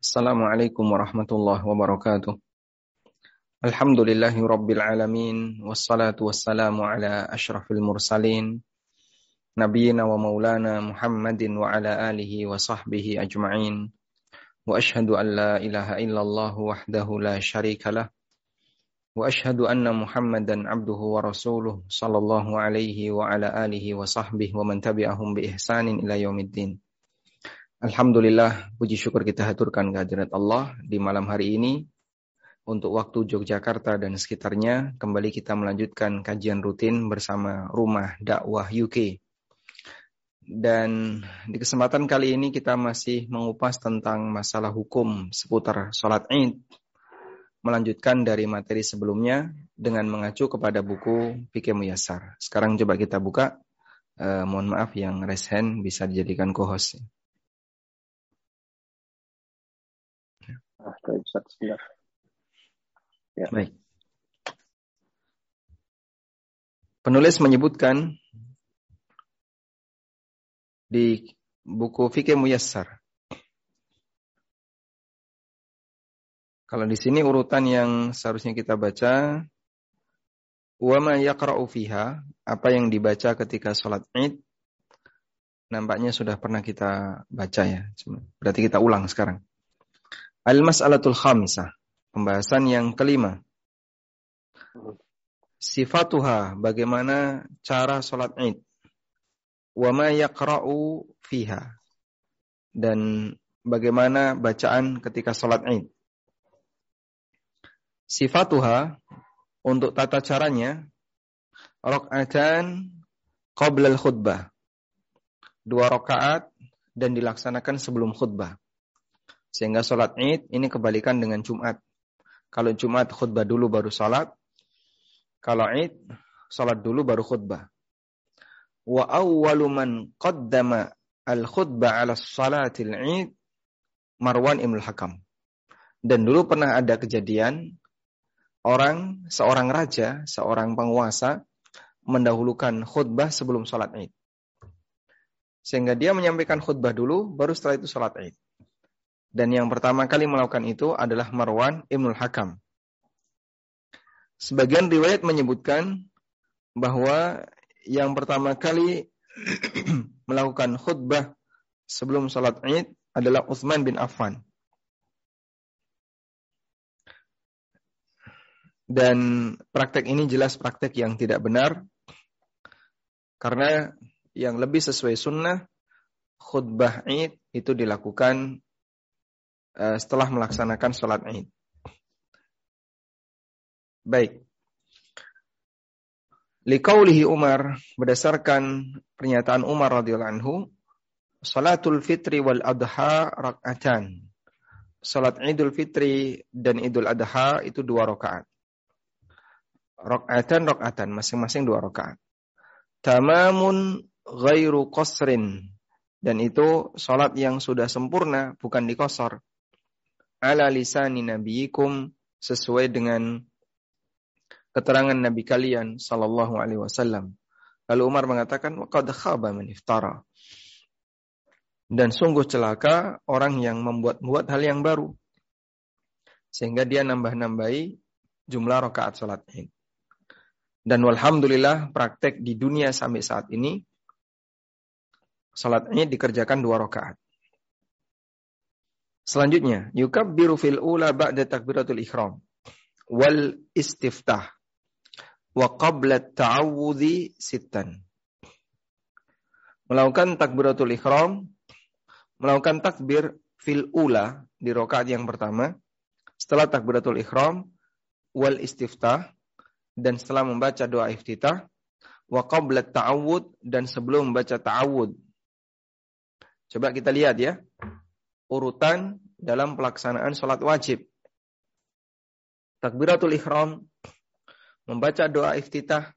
Assalamualaikum warahmatullahi wabarakatuh. Alhamdulillahi rabbil alamin wassalatu wassalamu ala asyrafil mursalin nabiyina wa maulana Muhammadin wa ala alihi wa sahbihi ajma'in. Wa ashhadu an la ilaha illallah wahdahu la syarika lah abduhu wa rasuluh sallallahu alaihi wa ala alihi wa sahbihi wa man tabi'ahum bi ihsanin ila yaumiddin. Alhamdulillah, puji syukur kita haturkan kehadirat Allah di malam hari ini. Untuk waktu Yogyakarta dan sekitarnya, kembali kita melanjutkan kajian rutin bersama Rumah Dakwah UK. Dan di kesempatan kali ini kita masih mengupas tentang masalah hukum seputar sholat id. Melanjutkan dari materi sebelumnya dengan mengacu kepada buku Fikih Muyasar. Sekarang coba kita buka. Eh, mohon maaf yang raise hand bisa dijadikan co-host. Ah, baik, Ya. Baik. Penulis menyebutkan di buku Fikih Muyassar. Kalau di sini urutan yang seharusnya kita baca wa ma yaqra'u fiha, apa yang dibaca ketika sholat Id nampaknya sudah pernah kita baca ya. Berarti kita ulang sekarang. Al-mas'alatul khamisah. Pembahasan yang kelima. Sifatuha, bagaimana cara sholat id. Wa ma yaqra'u fiha. Dan bagaimana bacaan ketika sholat id. Sifatuha, untuk tata caranya, rok'atan qabla khutbah Dua rakaat dan dilaksanakan sebelum khutbah. Sehingga sholat id ini kebalikan dengan Jumat. Kalau Jumat khutbah dulu baru sholat. Kalau id sholat dulu baru khutbah. Wa awwalu man qaddama al-khutbah ala salatil id Marwan Ibn Hakam. Dan dulu pernah ada kejadian orang, seorang raja, seorang penguasa mendahulukan khutbah sebelum sholat id. Sehingga dia menyampaikan khutbah dulu, baru setelah itu sholat id. Dan yang pertama kali melakukan itu adalah Marwan Ibnul Hakam. Sebagian riwayat menyebutkan bahwa yang pertama kali melakukan khutbah sebelum sholat id adalah Uthman bin Affan. Dan praktek ini jelas praktek yang tidak benar. Karena yang lebih sesuai sunnah, khutbah id itu dilakukan Eh, setelah melaksanakan sholat id. Baik. Likaulihi Umar berdasarkan pernyataan Umar radhiyallahu anhu, salatul fitri wal adha rak'atan. Salat Idul Fitri dan Idul Adha itu dua rakaat. Rakaatan rakaatan masing-masing dua rakaat. Tamamun ghairu qasrin dan itu salat yang sudah sempurna bukan dikosor ala lisani nabiyikum sesuai dengan keterangan nabi kalian sallallahu alaihi wasallam. Lalu Umar mengatakan qad khaba man iftara. Dan sungguh celaka orang yang membuat-buat hal yang baru. Sehingga dia nambah-nambahi jumlah rakaat salat Id. Dan walhamdulillah praktek di dunia sampai saat ini salat Id dikerjakan dua rakaat. Selanjutnya, yukabbiru fil ula ba'da takbiratul ihram wal istiftah wa qabla ta'awudhi sittan. Melakukan takbiratul ihram, melakukan takbir fil ula di rakaat yang pertama, setelah takbiratul ihram wal istiftah dan setelah membaca doa iftitah wa qabla ta'awud dan sebelum membaca ta'awud. Coba kita lihat ya urutan dalam pelaksanaan sholat wajib. Takbiratul ihram, membaca doa iftitah,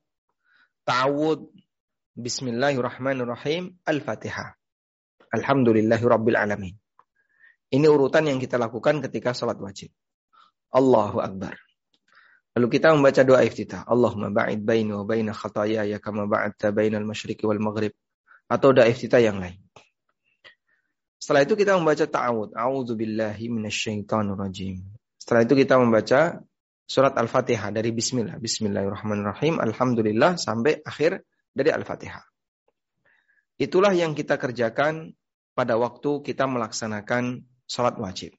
ta'awud, bismillahirrahmanirrahim, al-fatihah. Alhamdulillahi rabbil alamin. Ini urutan yang kita lakukan ketika sholat wajib. Allahu Akbar. Lalu kita membaca doa iftitah. Allahumma ba'id baini wa baina khataya ya kama ba'adta bainal masyriqi wal maghrib. Atau doa iftitah yang lain. Setelah itu kita membaca ta'awud. A'udzubillahi minasyaitonirrajim. Setelah itu kita membaca surat Al-Fatihah dari bismillah. Bismillahirrahmanirrahim. Alhamdulillah sampai akhir dari Al-Fatihah. Itulah yang kita kerjakan pada waktu kita melaksanakan sholat wajib.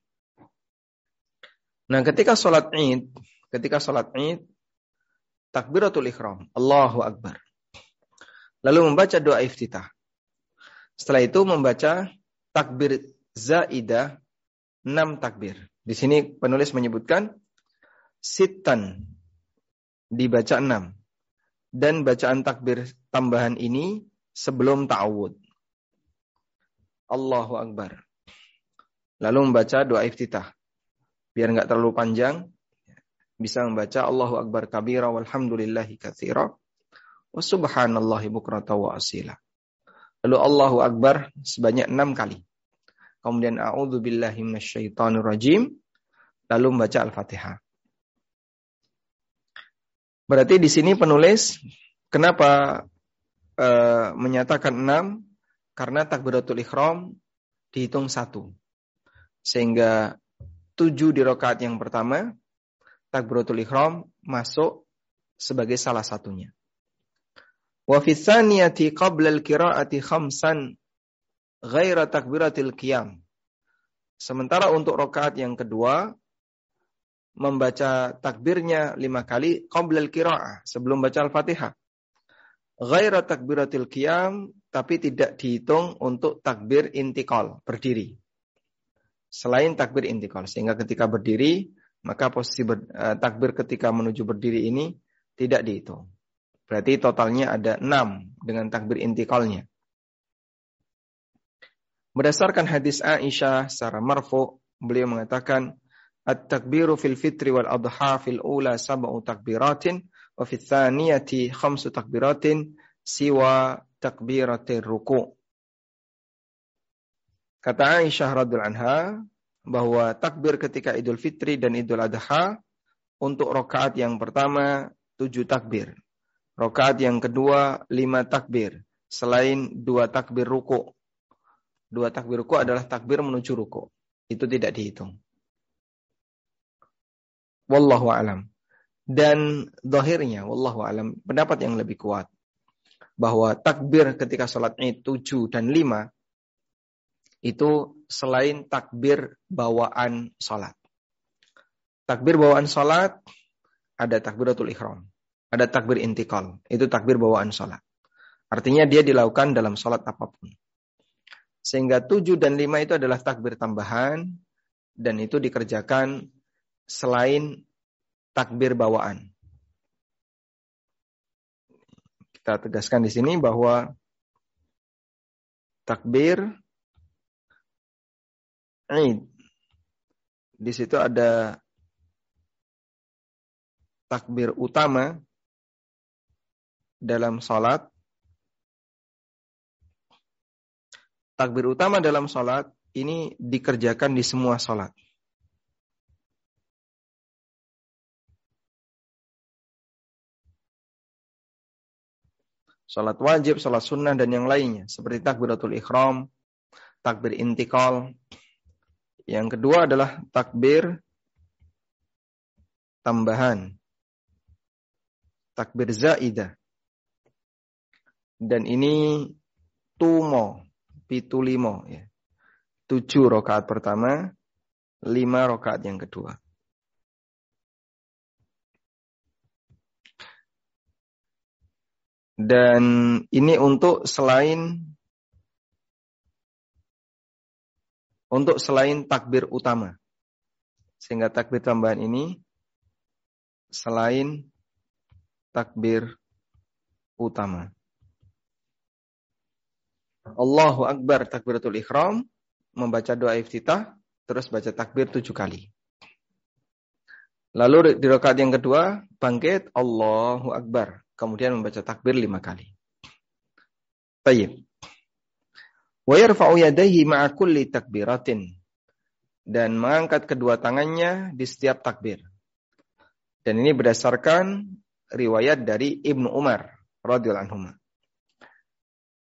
Nah ketika sholat id, ketika sholat id, takbiratul ikhram, Allahu Akbar. Lalu membaca doa iftitah. Setelah itu membaca takbir zaidah, enam takbir. Di sini penulis menyebutkan sitan dibaca enam. Dan bacaan takbir tambahan ini sebelum ta'awud. Allahu Akbar. Lalu membaca doa iftitah. Biar nggak terlalu panjang, bisa membaca Allahu Akbar kabira walhamdulillahi katsira wa subhanallahi bukrata wa asila. Lalu Allahu Akbar sebanyak enam kali. Kemudian a'udzu billahi minasyaitonir rajim. Lalu membaca Al-Fatihah. Berarti di sini penulis kenapa e, menyatakan enam karena takbiratul ikhram dihitung satu. Sehingga tujuh di rokaat yang pertama, takbiratul ikhram masuk sebagai salah satunya. Wa fi tsaniyati qabla al-qira'ati khamsan ghaira takbiratil qiyam. Sementara untuk rokaat yang kedua, membaca takbirnya lima kali qabla al-qira'ah, sebelum baca al-fatihah ghaira takbiratil qiyam tapi tidak dihitung untuk takbir intikal berdiri. Selain takbir intikal sehingga ketika berdiri maka posisi ber, uh, takbir ketika menuju berdiri ini tidak dihitung. Berarti totalnya ada enam dengan takbir intikalnya. Berdasarkan hadis Aisyah secara marfu, beliau mengatakan, At-takbiru fil fitri wal adha fil ula sab'u takbiratin wa fi tsaniyati khamsu takbiratin siwa takbiratir ruku. Kata Aisyah radhiallahu anha bahwa takbir ketika Idul Fitri dan Idul Adha untuk rokaat yang pertama tujuh takbir. Rokaat yang kedua lima takbir. Selain dua takbir ruku. Dua takbir ruku adalah takbir menuju ruku. Itu tidak dihitung. Wallahu alam. Dan dohirnya, wallahu alam, pendapat yang lebih kuat. Bahwa takbir ketika sholat id 7 dan 5, itu selain takbir bawaan sholat. Takbir bawaan sholat, ada takbiratul ikhram. Ada takbir intikal, itu takbir bawaan sholat. Artinya dia dilakukan dalam sholat apa pun. Sehingga 7 dan 5 itu adalah takbir tambahan, dan itu dikerjakan selain takbir bawaan. Kita tegaskan di sini bahwa takbir Eid di situ ada takbir utama dalam salat. Takbir utama dalam salat ini dikerjakan di semua salat. salat wajib, salat sunnah dan yang lainnya seperti takbiratul ikhram, takbir intikal. Yang kedua adalah takbir tambahan. Takbir zaidah. Dan ini tumo, pitulimo ya. Tujuh rokaat pertama, lima rokaat yang kedua. Dan ini untuk selain untuk selain takbir utama. Sehingga takbir tambahan ini selain takbir utama. Allahu Akbar takbiratul ikhram, membaca doa iftitah, terus baca takbir tujuh kali. Lalu di rakaat yang kedua, bangkit Allahu Akbar kemudian membaca takbir lima kali. Tayyib. Wa yarfa'u yadayhi ma'a kulli takbiratin. Dan mengangkat kedua tangannya di setiap takbir. Dan ini berdasarkan riwayat dari Ibnu Umar radhiyallahu anhu.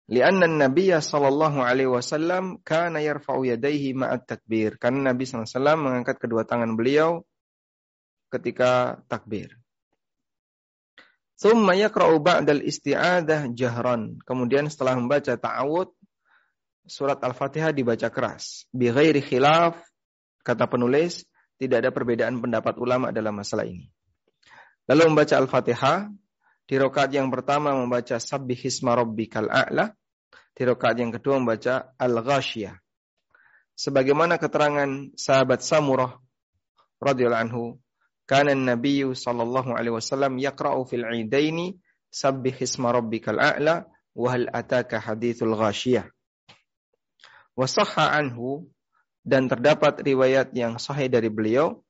Lianna Nabi sallallahu alaihi wasallam kana yarfa'u yadayhi ma'at takbir. Karena Nabi SAW mengangkat kedua tangan beliau ketika takbir. Thumma yaqra'u ba'dal isti'adah jahran. Kemudian setelah membaca ta'awud, surat Al-Fatihah dibaca keras. Bi ghairi khilaf, kata penulis, tidak ada perbedaan pendapat ulama dalam masalah ini. Lalu membaca Al-Fatihah, di rakaat yang pertama membaca Sabbihisma Rabbikal A'la. Di rakaat yang kedua membaca Al-Ghashiyah. Sebagaimana keterangan sahabat Samurah radhiyallahu anhu, kana Nabi sallallahu alaihi wasallam yaqra'u fil 'idaini Sabbihisma Rabbikal A'la wa hal ataka hadithul Ghashiyah. Wa sahha anhu dan terdapat riwayat yang sahih dari beliau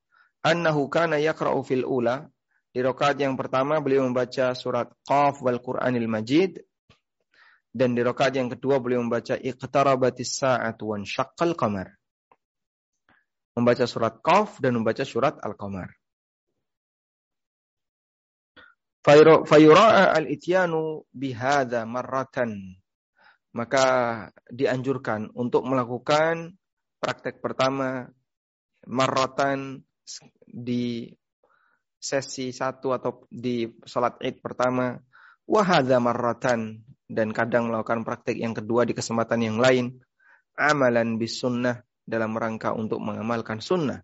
annahu kana yaqra'u fil ula di rakaat yang pertama beliau membaca surat Qaf wal Qur'anil Majid dan di rakaat yang kedua beliau membaca Iqtarabatis sa'atu wan syaqqal qamar. Membaca surat Qaf dan membaca surat Al-Qamar. Fayura'a al-ityanu bihadha marratan. Maka dianjurkan untuk melakukan praktek pertama marratan di sesi satu atau di sholat id pertama, wahada marratan dan kadang melakukan praktek yang kedua di kesempatan yang lain, amalan bis sunnah dalam rangka untuk mengamalkan sunnah.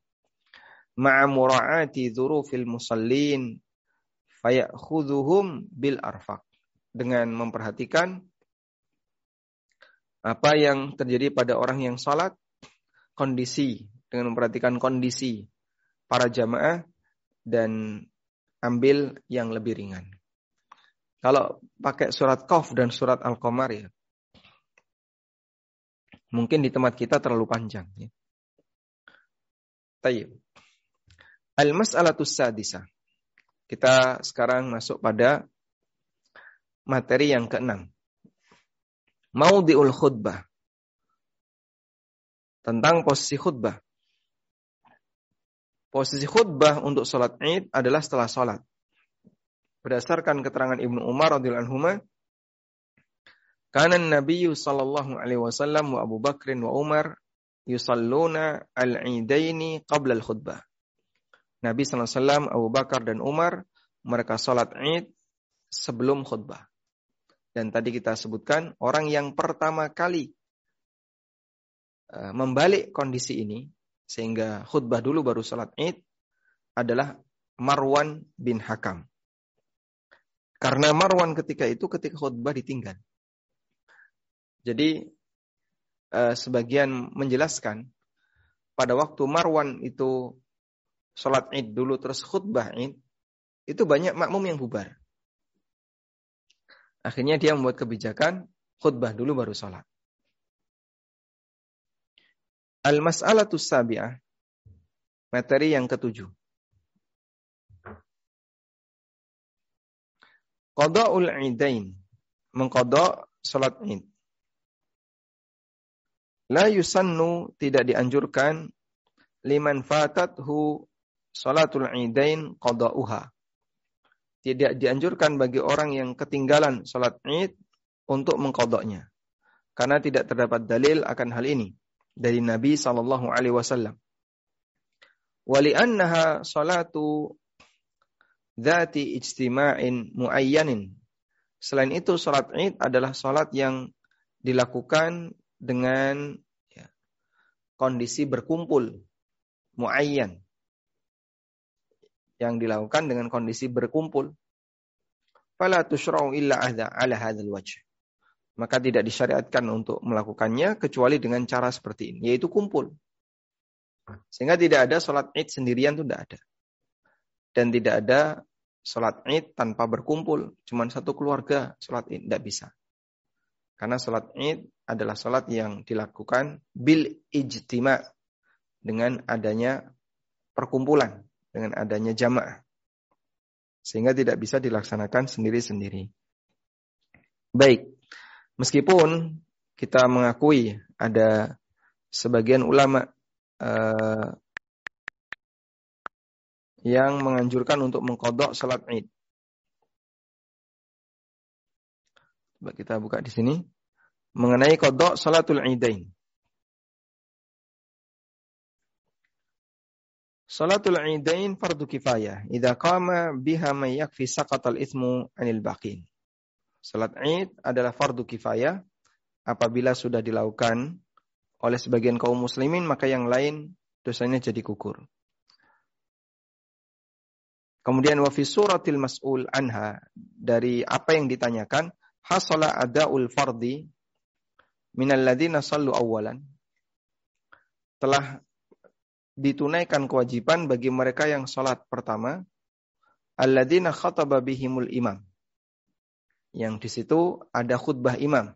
Ma'a mura'ati dzurufil musallin fayakhudhuhum bil arfaq. Dengan memperhatikan apa yang terjadi pada orang yang sholat, kondisi, dengan memperhatikan kondisi para jamaah dan ambil yang lebih ringan. Kalau pakai surat Qaf dan surat Al-Qamar ya, mungkin di tempat kita terlalu panjang. Ya. Tayyib. Al-mas'alatus sadisa. Kita sekarang masuk pada materi yang keenam. Maudiul khutbah. Tentang posisi khutbah. Posisi khutbah untuk sholat id adalah setelah sholat. Berdasarkan keterangan Ibnu Umar radhiyallahu anhu, karena Nabi sallallahu alaihi wasallam wa Abu Bakrin wa Umar yusalluna al-idaini qabla al-khutbah. Nabi sallallahu alaihi wasallam, Abu Bakar dan Umar mereka sholat id sebelum khutbah. Dan tadi kita sebutkan orang yang pertama kali eh, membalik kondisi ini sehingga khutbah dulu baru salat Id adalah Marwan bin Hakam. Karena Marwan ketika itu ketika khutbah ditinggal. Jadi eh, sebagian menjelaskan pada waktu Marwan itu sholat Id dulu terus khutbah Id itu banyak makmum yang bubar. Akhirnya dia membuat kebijakan khutbah dulu baru sholat. Al-mas'alatu sabi'ah. Materi yang ketujuh. Qada'ul idain. Mengkodok salat id. La yusannu tidak dianjurkan liman fatathu salatul idain qada'uha. Tidak dianjurkan bagi orang yang ketinggalan salat id untuk mengkodoknya. Karena tidak terdapat dalil akan hal ini dari Nabi sallallahu alaihi wasallam. Wali'annaha salatu dzati ijtima'in muayyanin. Selain itu salat Id adalah salat yang dilakukan dengan ya, kondisi berkumpul muayyan yang dilakukan dengan kondisi berkumpul. Fala tushra'u illa ala hadzal wajh maka tidak disyariatkan untuk melakukannya kecuali dengan cara seperti ini, yaitu kumpul. Sehingga tidak ada sholat id sendirian itu tidak ada. Dan tidak ada sholat id tanpa berkumpul. Cuma satu keluarga sholat id, tidak bisa. Karena sholat id adalah sholat yang dilakukan bil ijtima dengan adanya perkumpulan, dengan adanya jamaah. Sehingga tidak bisa dilaksanakan sendiri-sendiri. Baik, Meskipun kita mengakui ada sebagian ulama uh, yang menganjurkan untuk mengkodok salat id. Coba kita buka di sini. mengenai kodok salatul idain. Salatul idain fardu kifayah. Idza qama biha may yakfi saqatal itsmu anil baqin. Salat Id adalah fardu kifayah apabila sudah dilakukan oleh sebagian kaum muslimin maka yang lain dosanya jadi gugur. Kemudian wa fi suratil mas'ul anha dari apa yang ditanyakan hasala adaul fardi minal ladina sallu awalan telah ditunaikan kewajiban bagi mereka yang sholat pertama, alladzina khataba bihimul imam. Yang di situ ada khutbah imam.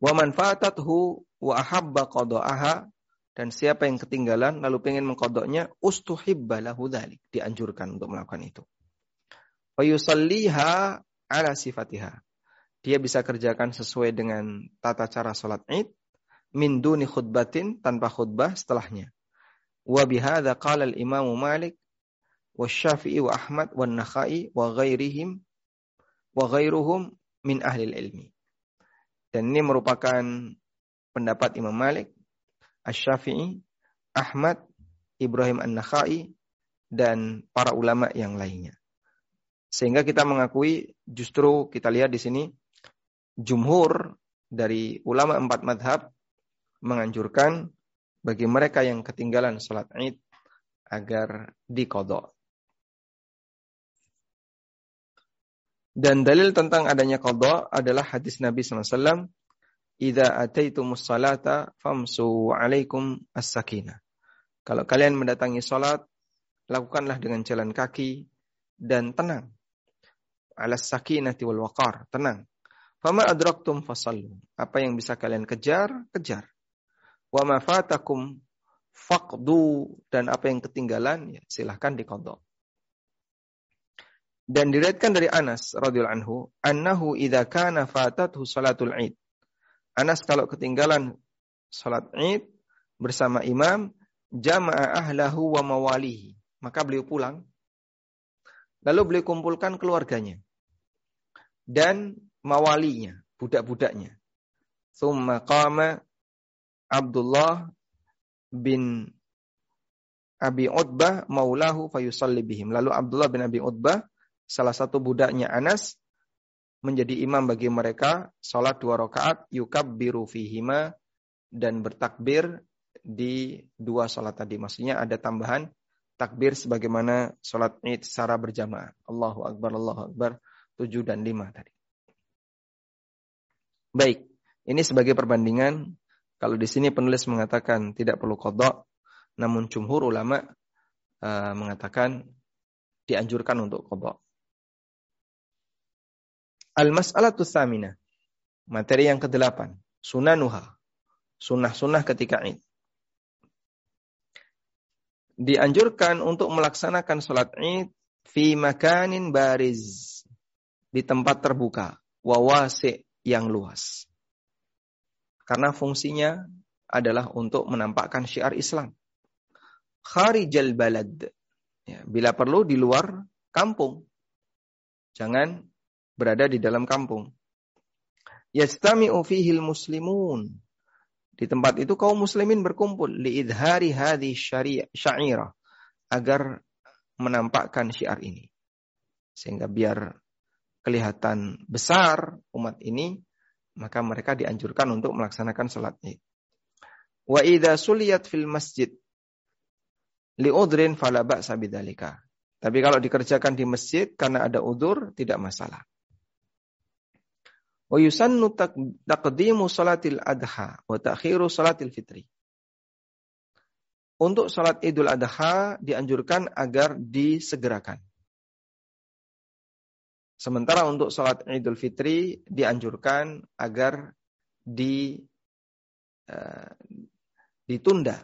Wa man fatathu wa ahabba qada'aha dan siapa yang ketinggalan lalu pengen mengkodoknya ustuhibba lahu dzalik dianjurkan untuk melakukan itu. Wa yusalliha ala sifatiha. Dia bisa kerjakan sesuai dengan tata cara salat Id min duni khutbatin tanpa khutbah setelahnya. Wa bihadza qala al-Imam Malik wa Syafi'i wa Ahmad wa Nakhai wa ghairihim wa ghairuhum min ahli ilmi. Dan ini merupakan pendapat Imam Malik, Asy-Syafi'i, Ahmad, Ibrahim An-Nakhai dan para ulama yang lainnya. Sehingga kita mengakui justru kita lihat di sini jumhur dari ulama empat madhab menganjurkan bagi mereka yang ketinggalan sholat id agar dikodok. Dan dalil tentang adanya kodok adalah hadis Nabi SAW. Ida ataitumus salata famsu alaikum as-sakinah. Kalau kalian mendatangi sholat, lakukanlah dengan jalan kaki dan tenang. Alas sakinati wal waqar, tenang. Fama adraktum fasallu. Apa yang bisa kalian kejar, kejar. Wa ma fatakum faqdu dan apa yang ketinggalan ya silahkan dikodok. Dan diriatkan dari Anas radhiyallahu anhu, annahu idza kana fatathu salatul Id. Anas kalau ketinggalan salat Id bersama imam, jama'a ahlahu wa mawalihi. Maka beliau pulang. Lalu beliau kumpulkan keluarganya. Dan mawalinya, budak-budaknya. Thumma qama Abdullah bin Abi Utbah maulahu fayusalli bihim. Lalu Abdullah bin Abi Utbah, salah satu budaknya Anas, menjadi imam bagi mereka, salat dua rakaat, biru fihima, dan bertakbir di dua salat tadi. Maksudnya ada tambahan takbir sebagaimana salat id secara berjamaah. Allahu Akbar, Allahu Akbar, tujuh dan lima tadi. Baik, ini sebagai perbandingan kalau di sini penulis mengatakan tidak perlu kodok, namun jumhur ulama uh, mengatakan dianjurkan untuk kodok. Al-mas'alatu tsamina. Materi yang kedelapan. Sunanuha. Sunnah-sunnah ketika id. Dianjurkan untuk melaksanakan sholat id fi makanin bariz. Di tempat terbuka. Wawasi yang luas. Karena fungsinya adalah untuk menampakkan syiar Islam. Kharijal balad. Ya, bila perlu di luar kampung. Jangan berada di dalam kampung. Yastami'u fihil muslimun. Di tempat itu kaum muslimin berkumpul liidhari hadhi syairah agar menampakkan syiar ini. Sehingga biar kelihatan besar umat ini maka mereka dianjurkan untuk melaksanakan sholat id. Wa idza suliyat fil masjid liudrin fala ba'sa bidzalika. Tapi kalau dikerjakan di masjid karena ada udur tidak masalah. Wa yusannu taqdimu salatil adha wa ta'khiru salatil fitri. Untuk salat Idul Adha dianjurkan agar disegerakan. Sementara untuk sholat Idul Fitri dianjurkan agar di uh, ditunda,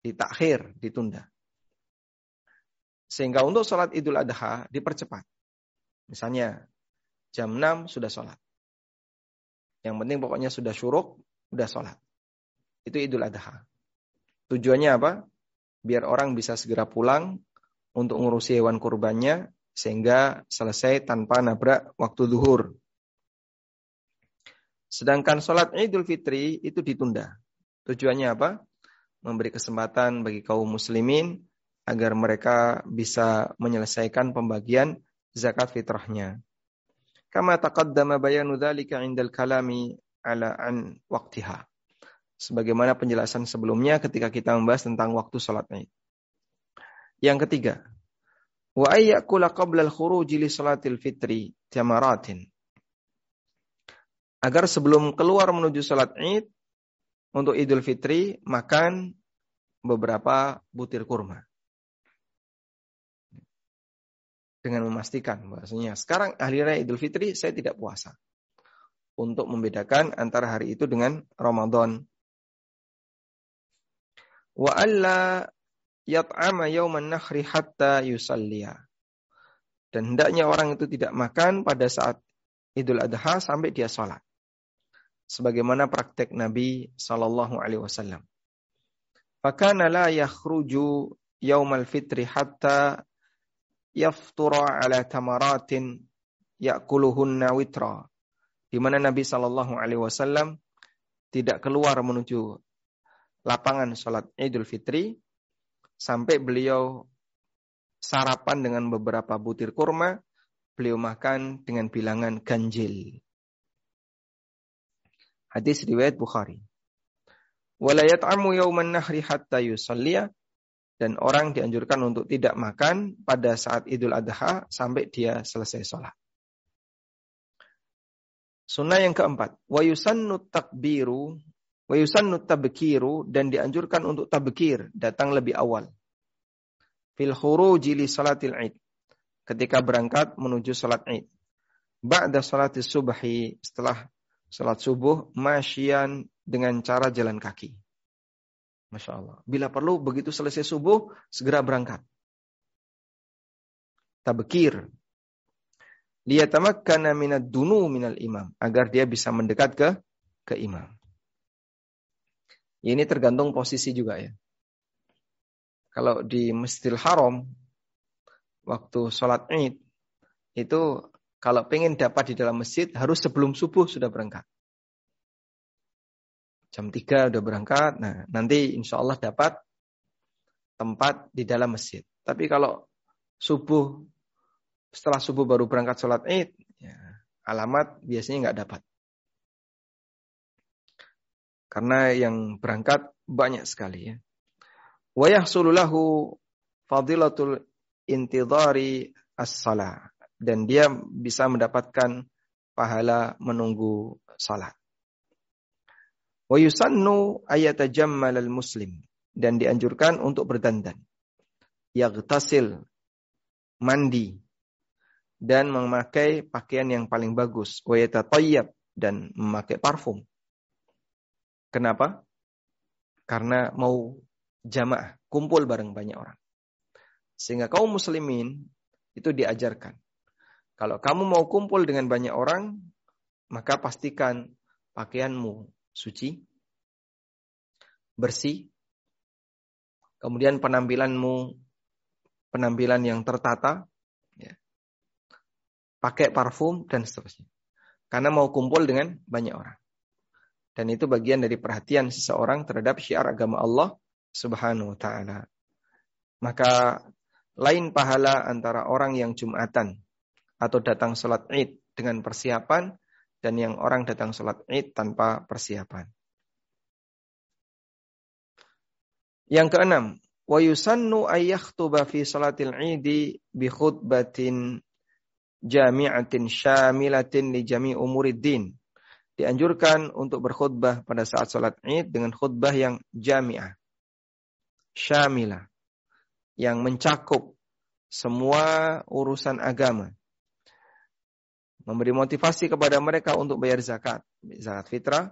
ditakhir, ditunda. Sehingga untuk sholat Idul Adha dipercepat. Misalnya jam 6 sudah sholat. Yang penting pokoknya sudah syuruk, sudah sholat. Itu Idul Adha. Tujuannya apa? Biar orang bisa segera pulang untuk ngurusi hewan kurbannya sehingga selesai tanpa nabrak waktu zuhur. Sedangkan sholat Idul Fitri itu ditunda. Tujuannya apa? Memberi kesempatan bagi kaum muslimin agar mereka bisa menyelesaikan pembagian zakat fitrahnya. Kama taqaddama bayanu dzalika 'indal kalami ala an waqtiha. Sebagaimana penjelasan sebelumnya ketika kita membahas tentang waktu salat Id. Yang ketiga, wa ayyakula qabla al-khuruj li salatil fitri tamaratin agar sebelum keluar menuju salat Id untuk Idul Fitri makan beberapa butir kurma. Dengan memastikan bahasanya sekarang hari raya Idul Fitri saya tidak puasa. Untuk membedakan antara hari itu dengan Ramadan. Wa alla yat'ama yawman nakhri hatta yusalliya. Dan hendaknya orang itu tidak makan pada saat Idul Adha sampai dia sholat sebagaimana praktek Nabi sallallahu alaihi wasallam. Fakana la yakhruju yaumal fitri hatta yaftura ala tamaratin yakuluhunna witra. Di mana Nabi sallallahu alaihi wasallam tidak keluar menuju lapangan sholat Idul Fitri sampai beliau sarapan dengan beberapa butir kurma, beliau makan dengan bilangan ganjil. Hadis riwayat Bukhari. Wala yat'amu yauman nahri hatta yusalliya dan orang dianjurkan untuk tidak makan pada saat Idul Adha sampai dia selesai sholat. Sunnah yang keempat, wa yusannu takbiru, wa yusannu tabkiru dan dianjurkan untuk tabkir, datang lebih awal. Fil khuruji li salatil Id. Ketika berangkat menuju salat Id. Ba'da salatis subhi, setelah Salat subuh masyian dengan cara jalan kaki. Masya Allah. Bila perlu begitu selesai subuh, segera berangkat. Tabkir. Liyatamakkana minad dunu minal imam. Agar dia bisa mendekat ke ke imam. Ini tergantung posisi juga ya. Kalau di Masjidil Haram, waktu sholat id, itu kalau pengen dapat di dalam masjid, harus sebelum subuh sudah berangkat. Jam 3 udah berangkat, nah nanti insya Allah dapat tempat di dalam masjid. Tapi kalau subuh, setelah subuh baru berangkat sholat id, ya, alamat biasanya nggak dapat. Karena yang berangkat banyak sekali ya. Wa yahsululahu fadilatul intidhari as-salah dan dia bisa mendapatkan pahala menunggu salat. Wa yusannu ayatajammal al-muslim dan dianjurkan untuk berdandan. Yaghtasil mandi dan memakai pakaian yang paling bagus. Wa yatatayyab dan memakai parfum. Kenapa? Karena mau jamaah, kumpul bareng banyak orang. Sehingga kaum muslimin itu diajarkan kalau kamu mau kumpul dengan banyak orang, maka pastikan pakaianmu suci, bersih, kemudian penampilanmu penampilan yang tertata, ya. pakai parfum dan seterusnya. Karena mau kumpul dengan banyak orang. Dan itu bagian dari perhatian seseorang terhadap syiar agama Allah Subhanahu wa taala. Maka lain pahala antara orang yang Jumatan atau datang sholat id dengan persiapan dan yang orang datang sholat id tanpa persiapan. Yang keenam, wa yusannu ayyakhtuba fi salatil idi bi khutbatin jami'atin syamilatin li jami' umuriddin. Dianjurkan untuk berkhutbah pada saat sholat id dengan khutbah yang jami'ah. Syamilah. Yang mencakup semua urusan agama memberi motivasi kepada mereka untuk bayar zakat, zakat fitrah,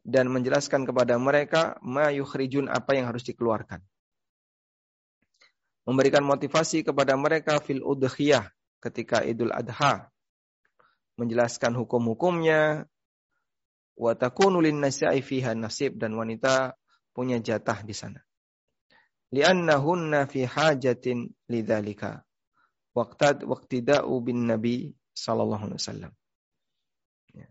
dan menjelaskan kepada mereka ma yukhrijun apa yang harus dikeluarkan. Memberikan motivasi kepada mereka fil udhiyah ketika Idul Adha. Menjelaskan hukum-hukumnya. Wa takunu nasa'i fiha nasib dan wanita punya jatah di sana. Li'annahunna fi hajatin lidzalika. Waqtad waqtida'u bin nabi Sallallahu Alaihi Wasallam. Ya.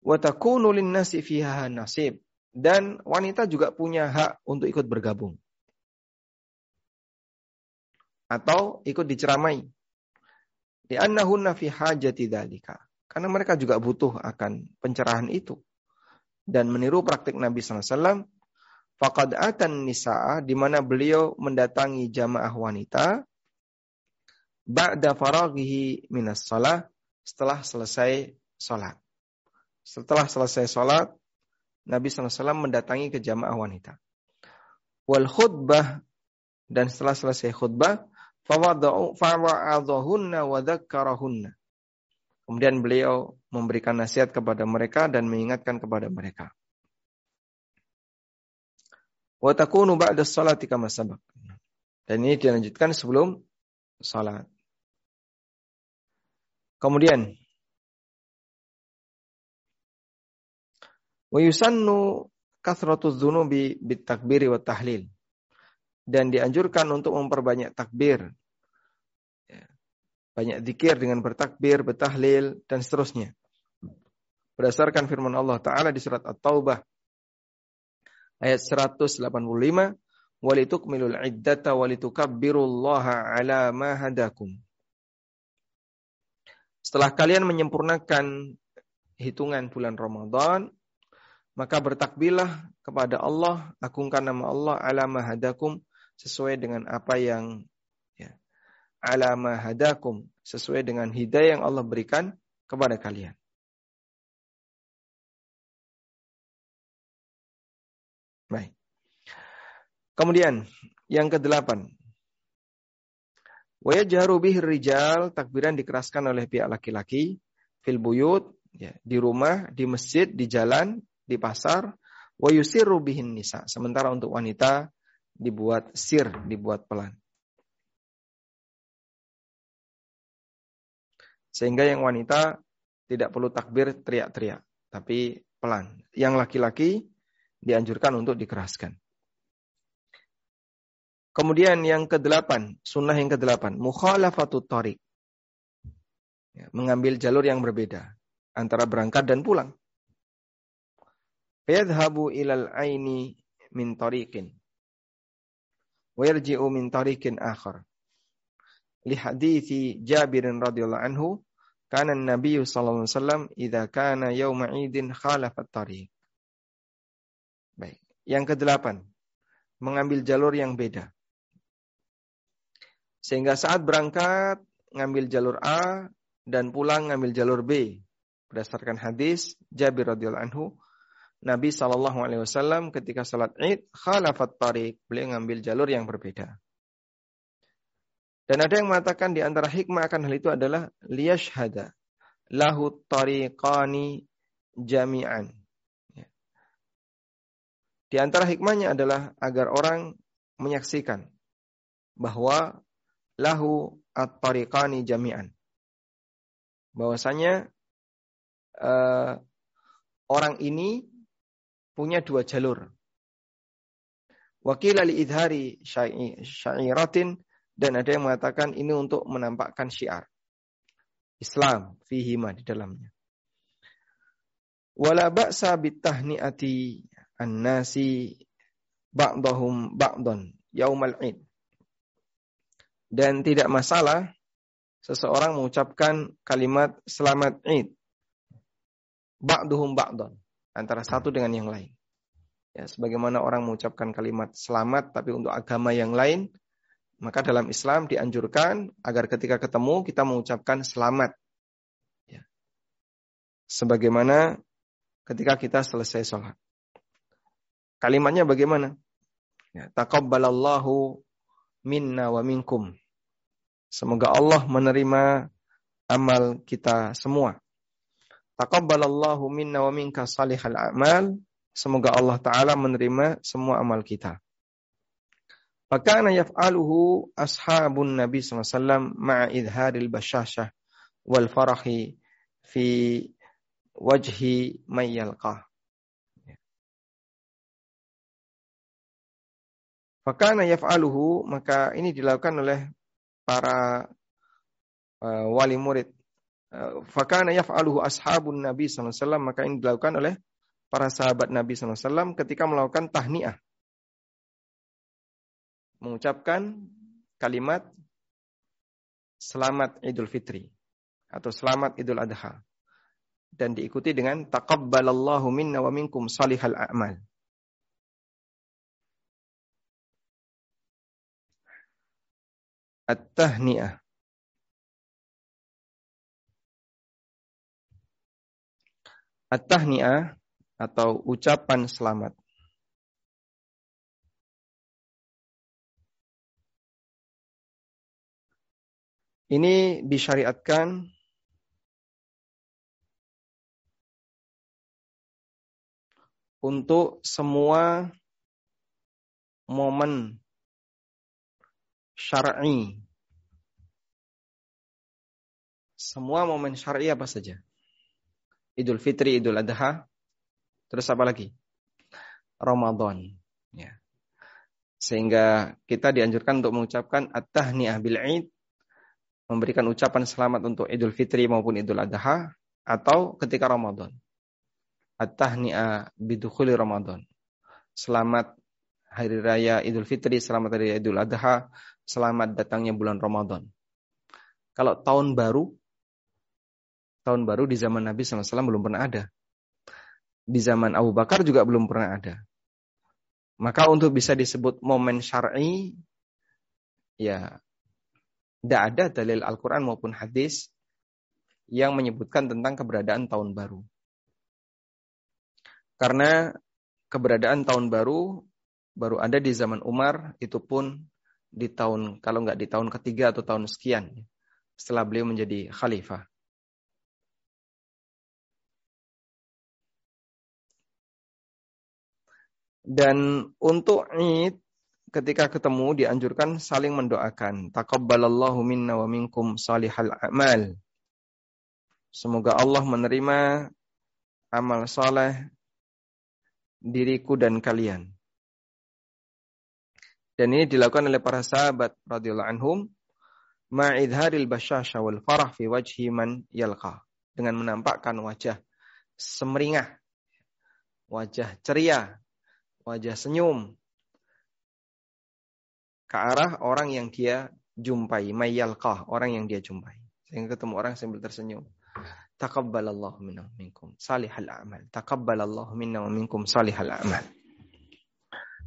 Wa takunu linnasi fiha nasib. Dan wanita juga punya hak untuk ikut bergabung. Atau ikut diceramai. Di annahunna fi hajati dzalika. Karena mereka juga butuh akan pencerahan itu. Dan meniru praktik Nabi SAW, Faqad atan nisa'a di mana beliau mendatangi jamaah wanita ba'da faraghihi minas salah setelah selesai salat. Setelah selesai salat, Nabi SAW mendatangi ke jamaah wanita. Wal khutbah dan setelah selesai khutbah, fawa'adhahunna wa dzakkarahunna. Kemudian beliau memberikan nasihat kepada mereka dan mengingatkan kepada mereka. Wa takunu ba'da salati kama. Dan ini dilanjutkan sebelum salat. Kemudian wa yusannu kathratu dzunubi bitakbiri wa tahlil. Dan dianjurkan untuk memperbanyak takbir. Ya. Banyak zikir dengan bertakbir, bertahlil, dan seterusnya. Berdasarkan firman Allah Ta'ala di surat At-Taubah ayat 185 walitukmilul iddata walitukabbirullaha ala ma hadakum. Setelah kalian menyempurnakan hitungan bulan Ramadan, maka bertakbilah kepada Allah, agungkan nama Allah ala ma hadakum sesuai dengan apa yang ya, ala ma hadakum sesuai dengan hidayah yang Allah berikan kepada kalian. Baik. Kemudian yang kedelapan. Wa yajharu bihir rijal takbiran dikeraskan oleh pihak laki-laki fil buyut ya, di rumah, di masjid, di jalan, di pasar wa yusirru nisa. Sementara untuk wanita dibuat sir, dibuat pelan. Sehingga yang wanita tidak perlu takbir teriak-teriak, tapi pelan. Yang laki-laki dianjurkan untuk dikeraskan. Kemudian yang kedelapan, sunnah yang kedelapan, mukhalafatut tariq. Ya, mengambil jalur yang berbeda antara berangkat dan pulang. Fayadhabu ilal aini min tariqin. Wa yarji'u min tariqin akhar. Li hadithi Jabir radhiyallahu anhu, kana an-nabiy sallallahu alaihi wasallam idza kana yawma 'idin khalafat tariq. Baik. Yang kedelapan, mengambil jalur yang beda. Sehingga saat berangkat, ngambil jalur A, dan pulang ngambil jalur B. Berdasarkan hadis Jabir radhiyallahu anhu, Nabi Shallallahu Alaihi Wasallam ketika salat Id khalafat tarik beliau ngambil jalur yang berbeda. Dan ada yang mengatakan di antara hikmah akan hal itu adalah liyashhada lahu tariqani jami'an. Di antara hikmahnya adalah agar orang menyaksikan bahwa lahu at-tariqani jami'an. Bahwasanya uh, orang ini punya dua jalur. Wakil li idhari syairatin dan ada yang mengatakan ini untuk menampakkan syiar. Islam fihima di dalamnya. Wala ba'sa bitahni'ati an-nasi ba'dahum ba'don yaumal id. Dan tidak masalah seseorang mengucapkan kalimat selamat id. Ba'duhum ba'don. Antara satu dengan yang lain. Ya, sebagaimana orang mengucapkan kalimat selamat tapi untuk agama yang lain, maka dalam Islam dianjurkan agar ketika ketemu kita mengucapkan selamat. Ya. Sebagaimana ketika kita selesai sholat. Kalimatnya bagaimana? Ya, Taqabbalallahu minna wa minkum. Semoga Allah menerima amal kita semua. Taqabbalallahu minna wa minka salihal a'mal. Semoga Allah Ta'ala menerima semua amal kita. Fakana yaf'aluhu ashabun Nabi SAW ma'a idharil bashashah wal farahi fi wajhi mayyalqah. Fakana yaf'aluhu, maka ini dilakukan oleh para uh, wali murid Eh, fakana yaf'aluhu ashabun Nabi SAW. Maka ini dilakukan oleh para sahabat Nabi SAW ketika melakukan tahniah. Mengucapkan kalimat selamat Idul Fitri atau selamat Idul Adha dan diikuti dengan taqabbalallahu minna wa minkum salihal a'mal. At-tahni'ah At-tahni'ah atau ucapan selamat. Ini disyariatkan untuk semua momen syar'i. Semua momen syar'i apa saja? Idul Fitri, Idul Adha, terus apa lagi? Ramadan. Ya. Sehingga kita dianjurkan untuk mengucapkan at-tahni'ah bil memberikan ucapan selamat untuk Idul Fitri maupun Idul Adha, atau ketika Ramadan. At-tahni'ah bidukhuli Ramadan. Selamat hari raya Idul Fitri, selamat hari raya Idul Adha, selamat datangnya bulan Ramadan. Kalau tahun baru, tahun baru di zaman Nabi SAW belum pernah ada. Di zaman Abu Bakar juga belum pernah ada. Maka untuk bisa disebut momen syar'i, ya tidak ada dalil Al-Quran maupun hadis yang menyebutkan tentang keberadaan tahun baru. Karena keberadaan tahun baru baru ada di zaman Umar, itu pun di tahun kalau nggak di tahun ketiga atau tahun sekian setelah beliau menjadi khalifah. Dan untuk Id ketika ketemu dianjurkan saling mendoakan. Taqabbalallahu minna wa minkum salihal amal. Semoga Allah menerima amal saleh diriku dan kalian. Dan ini dilakukan oleh para sahabat radhiyallahu anhum ma'idharil basyasha wal farah fi wajhi man yalqa dengan menampakkan wajah semeringah wajah ceria wajah senyum ke arah orang yang dia jumpai, mayyalqah, orang yang dia jumpai. Sehingga ketemu orang sambil tersenyum. Taqabbalallahu minna minkum salihal a'mal. Taqabbalallahu minna minkum salihal a'mal.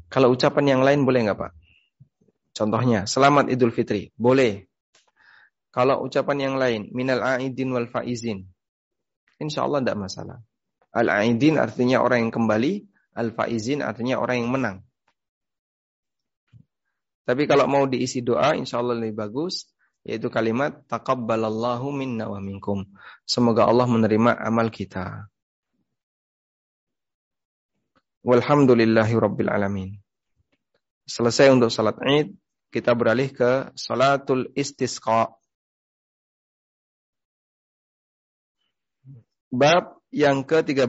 Kalau ucapan yang lain boleh nggak Pak? Contohnya, selamat Idul Fitri. Boleh. Kalau ucapan yang lain, minal a'idin wal faizin. Insya Allah tidak masalah. Al-a'idin artinya orang yang kembali. Al-faizin artinya orang yang menang. Tapi kalau mau diisi doa, insya Allah lebih bagus. Yaitu kalimat taqabbalallahu minna wa minkum. Semoga Allah menerima amal kita. Walhamdulillahi rabbil alamin. Selesai untuk salat Id, kita beralih ke salatul istisqa. Bab yang ke-13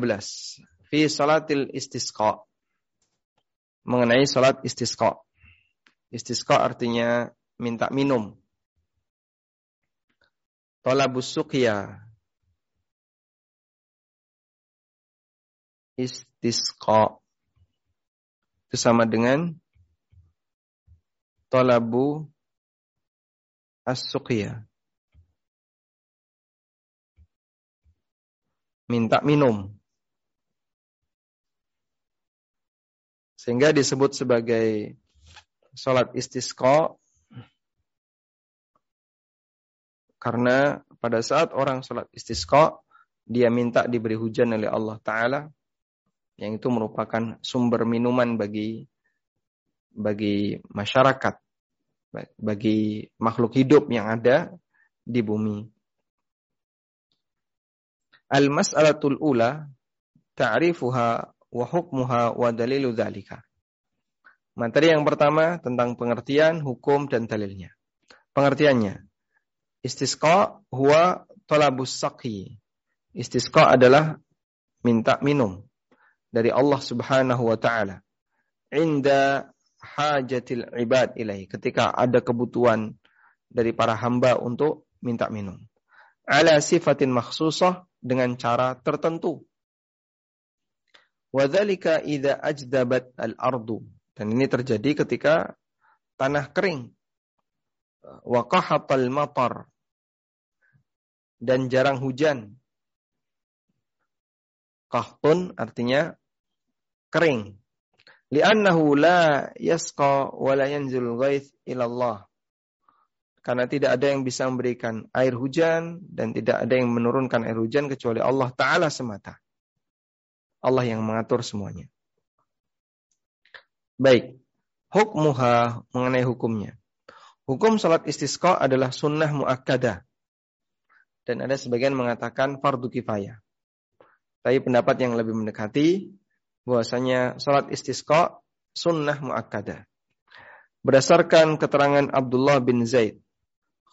fi salatil istisqa. Mengenai salat istisqa. Istisqa artinya minta minum. Tolabus suqya. Istisqa. Itu sama dengan tolabu as-suqya. Minta minum. Sehingga disebut sebagai sholat istisqa karena pada saat orang sholat istisqa dia minta diberi hujan oleh Allah Ta'ala yang itu merupakan sumber minuman bagi bagi masyarakat bagi makhluk hidup yang ada di bumi. Al-mas'alatul ula ta'rifuha wa hukmuha wa dalilu dzalika. Materi yang pertama tentang pengertian, hukum dan dalilnya. Pengertiannya. Istisqa huwa talabus saqi. Istisqa adalah minta minum dari Allah Subhanahu wa taala. Inda hajatil ibad ilaih. Ketika ada kebutuhan dari para hamba untuk minta minum. ala sifatin makhsusah dengan cara tertentu. Wadzalika idza ajdabat al-ardu. Dan ini terjadi ketika tanah kering. Wa qahatal matar. Dan jarang hujan. Qahtun artinya kering. Li'annahu la yasqa wa la yanzul ghaith ila Allah. Karena tidak ada yang bisa memberikan air hujan dan tidak ada yang menurunkan air hujan kecuali Allah Ta'ala semata. Allah yang mengatur semuanya. Baik, hukmuha mengenai hukumnya. Hukum salat istisqa adalah sunnah muakkadah. Dan ada sebagian mengatakan fardu kifayah. Tapi pendapat yang lebih mendekati bahwasanya salat istisqa sunnah muakkadah. Berdasarkan keterangan Abdullah bin Zaid,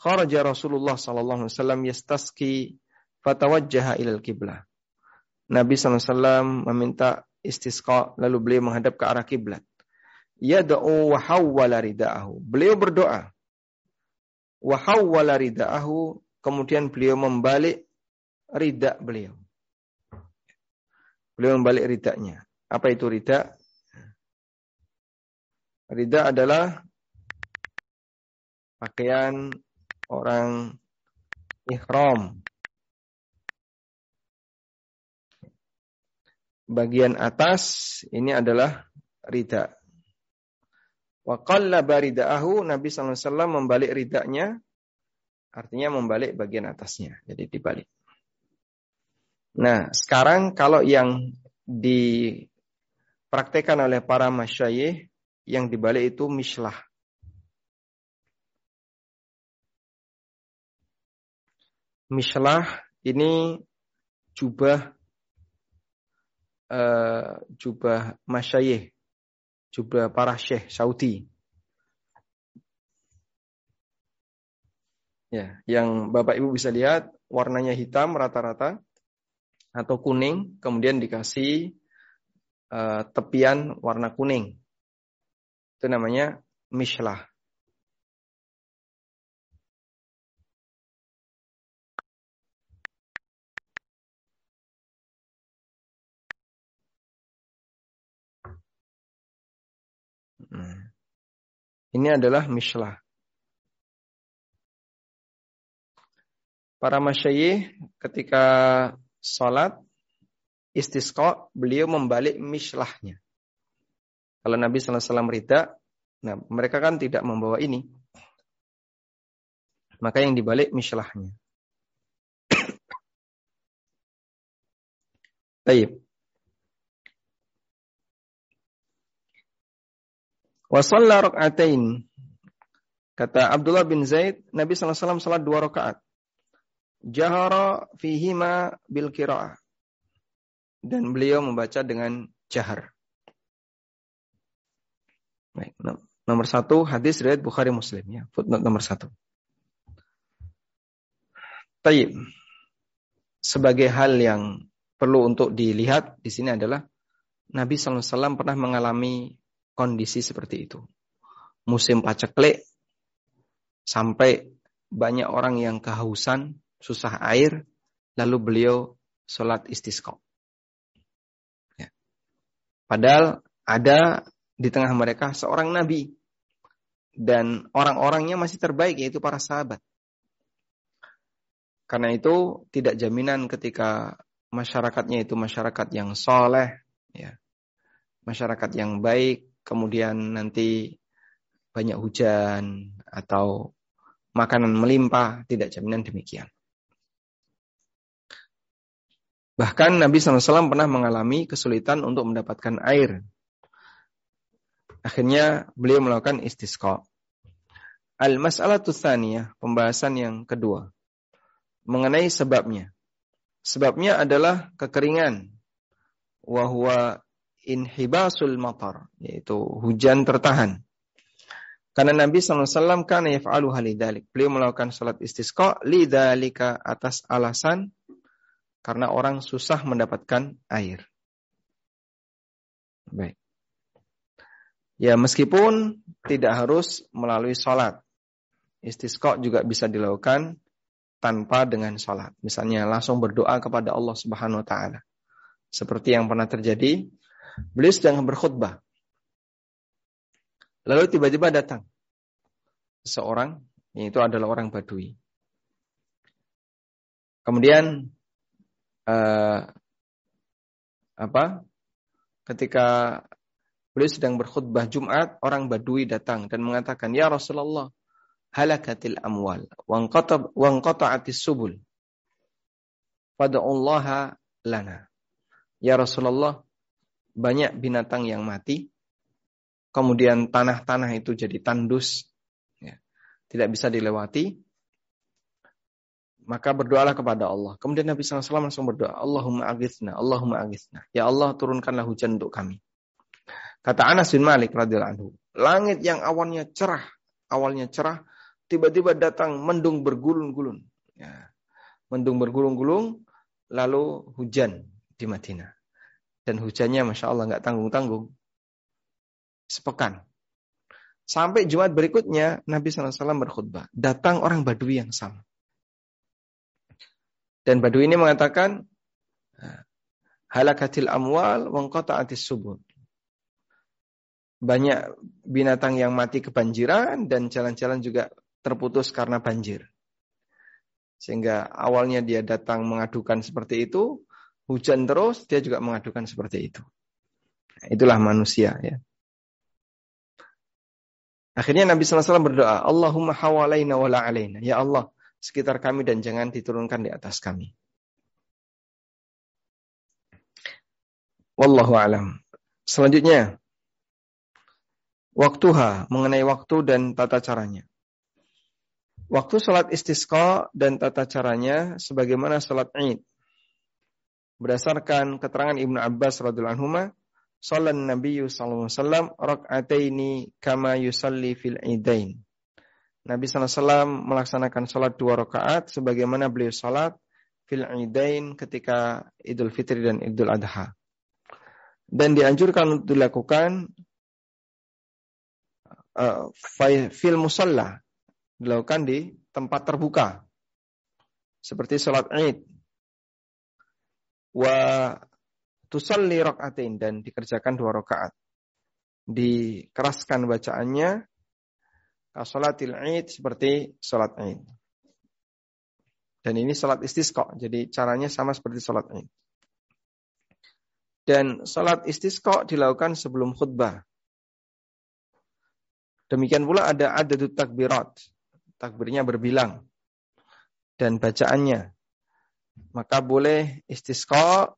kharaja Rasulullah sallallahu alaihi wasallam yastasqi fatawajjaha ilal kiblah. Nabi SAW meminta istisqa lalu beliau menghadap ke arah kiblat. Yad'u wa hawwala rida'ahu. Beliau berdoa. Wa hawwala rida'ahu. Kemudian beliau membalik rida beliau. Beliau membalik ridanya. Apa itu rida? Rida adalah pakaian orang ihram bagian atas ini adalah rida. Wa qallaba ridaahu Nabi SAW membalik ridanya artinya membalik bagian atasnya. Jadi dibalik. Nah, sekarang kalau yang dipraktekkan oleh para masyayikh yang dibalik itu mislah. Mislah ini jubah uh, jubah masyayih, jubah para syekh Saudi. Ya, yang Bapak Ibu bisa lihat warnanya hitam rata-rata atau kuning, kemudian dikasih uh, tepian warna kuning. Itu namanya mishlah. Ini adalah mislah. Para masyayih ketika sholat istisqa beliau membalik mislahnya. Kalau Nabi SAW rida, nah mereka kan tidak membawa ini. Maka yang dibalik mislahnya. Baik. Wasalla rakaatain. Kata Abdullah bin Zaid, Nabi SAW salat dua rakaat. Jahara fihima bil kira'ah. Dan beliau membaca dengan jahar. Baik, nomor satu hadis riwayat Bukhari Muslim ya, footnote nomor satu. Taib. Sebagai hal yang perlu untuk dilihat di sini adalah Nabi SAW pernah mengalami kondisi seperti itu. Musim paceklik sampai banyak orang yang kehausan, susah air, lalu beliau sholat istisqa. Ya. Padahal ada di tengah mereka seorang nabi dan orang-orangnya masih terbaik yaitu para sahabat. Karena itu tidak jaminan ketika masyarakatnya itu masyarakat yang soleh, ya, masyarakat yang baik, kemudian nanti banyak hujan atau makanan melimpah, tidak jaminan demikian. Bahkan Nabi SAW pernah mengalami kesulitan untuk mendapatkan air. Akhirnya beliau melakukan istisqa. Al-mas'alatu tsaniyah, pembahasan yang kedua. Mengenai sebabnya. Sebabnya adalah kekeringan. Wahwa inhibasul matar, yaitu hujan tertahan. Karena Nabi SAW kan yaf'alu halidalik. Beliau melakukan salat istisqa lidalika atas alasan karena orang susah mendapatkan air. Baik. Ya meskipun tidak harus melalui salat. Istisqa juga bisa dilakukan tanpa dengan sholat. Misalnya langsung berdoa kepada Allah Subhanahu wa taala. Seperti yang pernah terjadi, beliau sedang berkhutbah. Lalu tiba-tiba datang seorang, yaitu adalah orang Badui. Kemudian uh, apa? Ketika beliau sedang berkhutbah Jumat, orang Badui datang dan mengatakan, "Ya Rasulullah, halakatil amwal wangqata'atis subul fada'ullaha lana ya Rasulullah banyak binatang yang mati kemudian tanah-tanah itu jadi tandus ya, tidak bisa dilewati maka berdoalah kepada Allah. Kemudian Nabi SAW langsung berdoa, Allahumma agithna, Allahumma agithna. Ya Allah turunkanlah hujan untuk kami. Kata Anas bin Malik radhiyallahu anhu, langit yang awalnya cerah, awalnya cerah, tiba-tiba datang mendung bergulung-gulung. Ya. Mendung bergulung-gulung, lalu hujan di Madinah. Dan hujannya Masya Allah nggak tanggung-tanggung. Sepekan. Sampai Jumat berikutnya, Nabi SAW berkhutbah. Datang orang Badui yang sama. Dan Badui ini mengatakan, halakatil amwal wangkota atis subuh. Banyak binatang yang mati kebanjiran dan jalan-jalan juga terputus karena banjir. Sehingga awalnya dia datang mengadukan seperti itu, hujan terus, dia juga mengadukan seperti itu. Itulah manusia ya. Akhirnya Nabi SAW berdoa, Allahumma hawalaina wa alaina. Ya Allah, sekitar kami dan jangan diturunkan di atas kami. Wallahu alam. Selanjutnya, waktuha mengenai waktu dan tata caranya. Waktu sholat istisqa dan tata caranya sebagaimana sholat id. Berdasarkan keterangan Ibnu Abbas radhiyallahu anhu, sholat Nabi sallallahu alaihi wasallam rakaataini kama yusalli fil idain. Nabi SAW melaksanakan sholat dua rakaat sebagaimana beliau sholat fil idain ketika Idul Fitri dan Idul Adha. Dan dianjurkan untuk dilakukan uh, fil musalla dilakukan di tempat terbuka. Seperti sholat id. Wa tusalli rakaatin dan dikerjakan dua rakaat. Dikeraskan bacaannya kasolatil id seperti sholat id. Dan ini sholat istisqa, jadi caranya sama seperti sholat id. Dan sholat istisqa dilakukan sebelum khutbah. Demikian pula ada adadut takbirat, takbirnya berbilang dan bacaannya. Maka boleh istisqa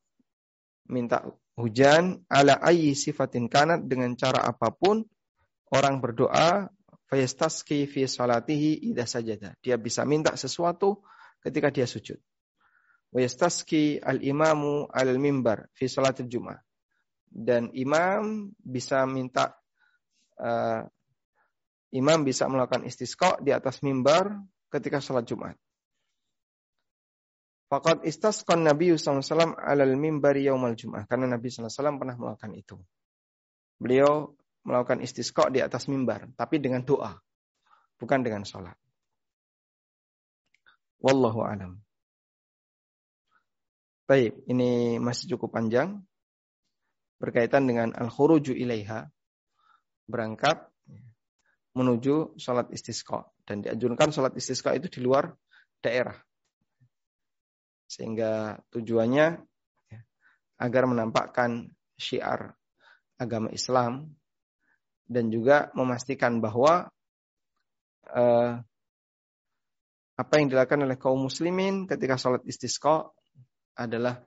minta hujan ala ayyi sifatin kanat dengan cara apa pun orang berdoa fayastaski fi salatihi idza sajada. Dia bisa minta sesuatu ketika dia sujud. Wayastaski al-imamu al-mimbar fi salatil Jumat. Dan imam bisa minta uh, imam bisa melakukan istisqa di atas mimbar ketika sholat Jumat. Fakat istasqan Nabi SAW alal mimbari yaumal Jum'ah. Karena Nabi SAW pernah melakukan itu. Beliau melakukan istisqa di atas mimbar. Tapi dengan doa. Bukan dengan sholat. Wallahu alam. Baik, ini masih cukup panjang. Berkaitan dengan al-khuruju ilaiha. Berangkat menuju sholat istisqa. Dan dianjurkan sholat istisqa itu di luar daerah. Sehingga tujuannya ya, agar menampakkan syiar agama Islam dan juga memastikan bahwa eh, apa yang dilakukan oleh kaum muslimin ketika sholat istisqa adalah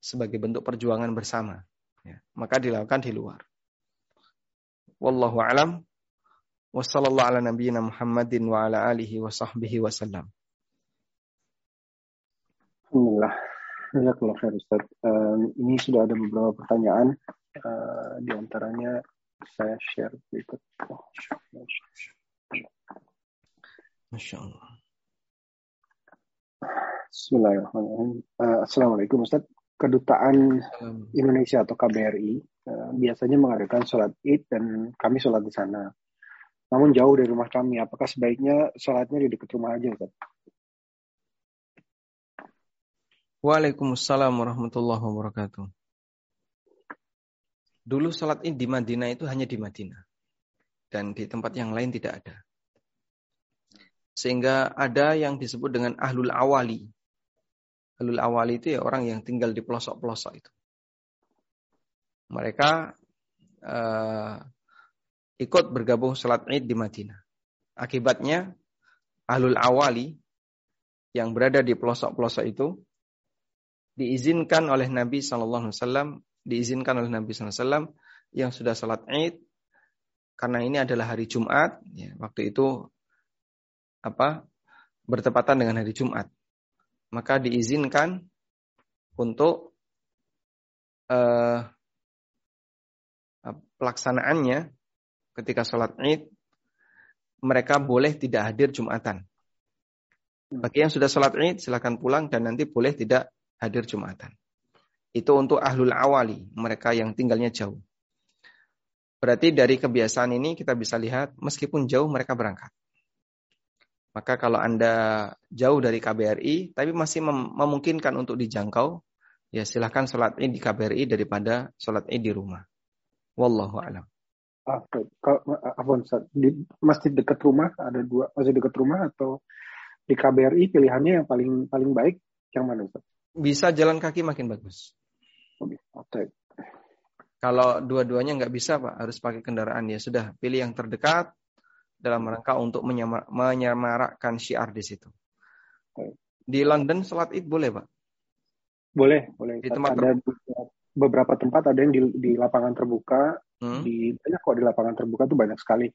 sebagai bentuk perjuangan bersama. Ya, maka dilakukan di luar. Wallahu alam. Wassallallahu ala. Alhamdulillah. Jazakallah khair Ustaz. Uh, ini sudah ada beberapa pertanyaan. Uh, di antaranya saya share berikut. Masya Allah. Bismillahirrahmanirrahim. Uh, Assalamualaikum Ustaz. Kedutaan Indonesia atau KBRI uh, biasanya mengadakan sholat id dan kami sholat di sana namun jauh dari rumah kami. Apakah sebaiknya sholatnya di dekat rumah aja, Ustaz? Waalaikumsalam warahmatullahi wabarakatuh. Dulu sholat id di Madinah itu hanya di Madinah. Dan di tempat yang lain tidak ada. Sehingga ada yang disebut dengan ahlul awali. Ahlul awali itu ya orang yang tinggal di pelosok-pelosok itu. Mereka uh, ikut bergabung sholat id di Madinah. Akibatnya ahlul awali yang berada di pelosok-pelosok itu diizinkan oleh Nabi Shallallahu Alaihi Wasallam, diizinkan oleh Nabi Wasallam yang sudah sholat Id karena ini adalah hari Jumat, ya, waktu itu apa bertepatan dengan hari Jumat, maka diizinkan untuk uh, pelaksanaannya ketika sholat Id mereka boleh tidak hadir Jumatan. Bagi yang sudah sholat Id silahkan pulang dan nanti boleh tidak hadir Jumatan. Itu untuk ahlul awali, mereka yang tinggalnya jauh. Berarti dari kebiasaan ini kita bisa lihat meskipun jauh mereka berangkat. Maka kalau Anda jauh dari KBRI tapi masih mem memungkinkan untuk dijangkau, ya silahkan sholat id di KBRI daripada sholat id di rumah. Wallahu a'lam. Kalau di masjid dekat rumah ada dua masjid dekat rumah atau di KBRI pilihannya yang paling paling baik yang mana Ustaz? Bisa jalan kaki makin bagus. Oke. Kalau dua-duanya nggak bisa Pak, harus pakai kendaraan ya sudah pilih yang terdekat dalam rangka untuk menyamar, menyamarakkan syiar di situ. Di London sholat id boleh Pak? Boleh, boleh. Di tempat ada beberapa tempat ada yang di, di lapangan terbuka, hmm? di banyak kok di lapangan terbuka tuh banyak sekali.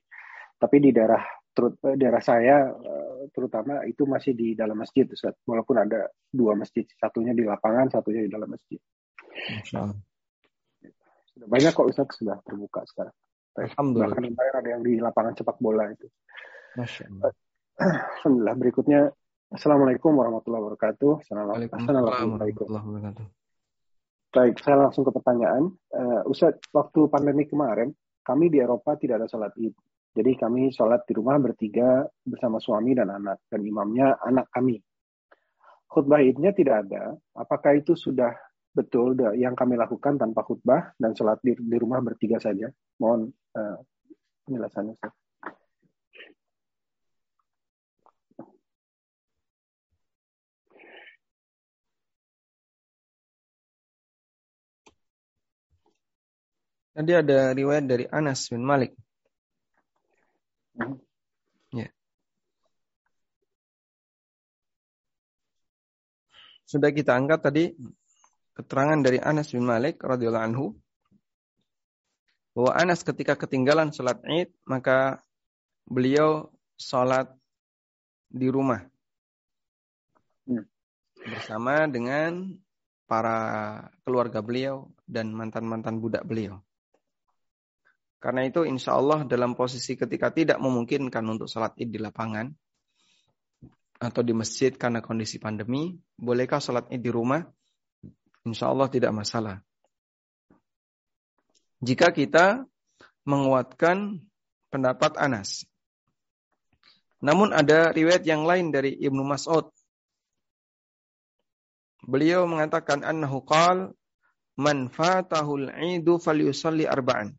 Tapi di daerah terut, eh, daerah saya eh, terutama itu masih di dalam masjid Ustaz. Walaupun ada dua masjid, satunya di lapangan, satunya di dalam masjid. Sudah banyak kok Ustaz sudah terbuka sekarang. Alhamdulillah. Bahkan kemarin ada yang di lapangan sepak bola itu. Alhamdulillah. Berikutnya Assalamualaikum warahmatullahi wabarakatuh. Assalamualaikum warahmatullahi wabarakatuh. Baik, saya langsung ke pertanyaan. Uh, Ustaz, waktu pandemi kemarin, kami di Eropa tidak ada sholat id. Jadi kami sholat di rumah bertiga bersama suami dan anak. Dan imamnya anak kami. Khutbah idnya tidak ada. Apakah itu sudah betul yang kami lakukan tanpa khutbah dan sholat di, rumah bertiga saja? Mohon uh, penjelasannya. Ustaz. Tadi ada riwayat dari Anas bin Malik Ya. Sudah kita angkat tadi keterangan dari Anas bin Malik radhiyallahu anhu bahwa Anas ketika ketinggalan sholat Id maka beliau sholat di rumah hmm. bersama dengan para keluarga beliau dan mantan-mantan budak beliau. Karena itu insya Allah dalam posisi ketika tidak memungkinkan untuk sholat id di lapangan atau di masjid karena kondisi pandemi, bolehkah sholat id di rumah? Insya Allah tidak masalah. Jika kita menguatkan pendapat Anas. Namun ada riwayat yang lain dari Ibnu Mas'ud. Beliau mengatakan annahu qal man fatahul idu falyusalli arba'an.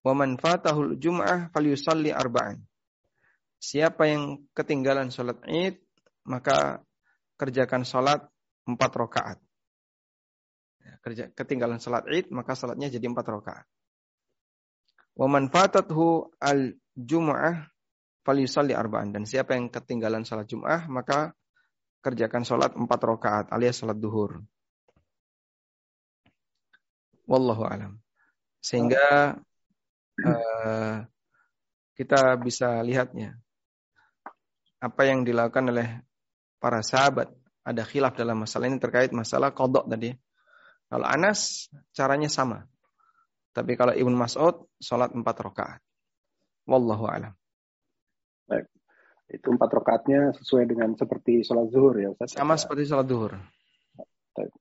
Wa man fatahul jum'ah falyusalli arba'an. Siapa yang ketinggalan sholat id, maka kerjakan sholat empat rakaat. Ya, kerja, ketinggalan sholat id, maka sholatnya jadi empat rakaat. Wa man fatathu al jum'ah falyusalli arba'an. Dan siapa yang ketinggalan sholat jum'ah, maka kerjakan sholat empat rakaat alias sholat duhur. Wallahu alam. Sehingga uh, kita bisa lihatnya apa yang dilakukan oleh para sahabat. Ada khilaf dalam masalah ini terkait masalah kodok tadi. Kalau Anas caranya sama. Tapi kalau Ibn Mas'ud sholat empat rakaat. Wallahu a'lam. Baik. Itu empat rakaatnya sesuai dengan seperti sholat zuhur ya Ustaz? Sama seperti sholat zuhur. Baik.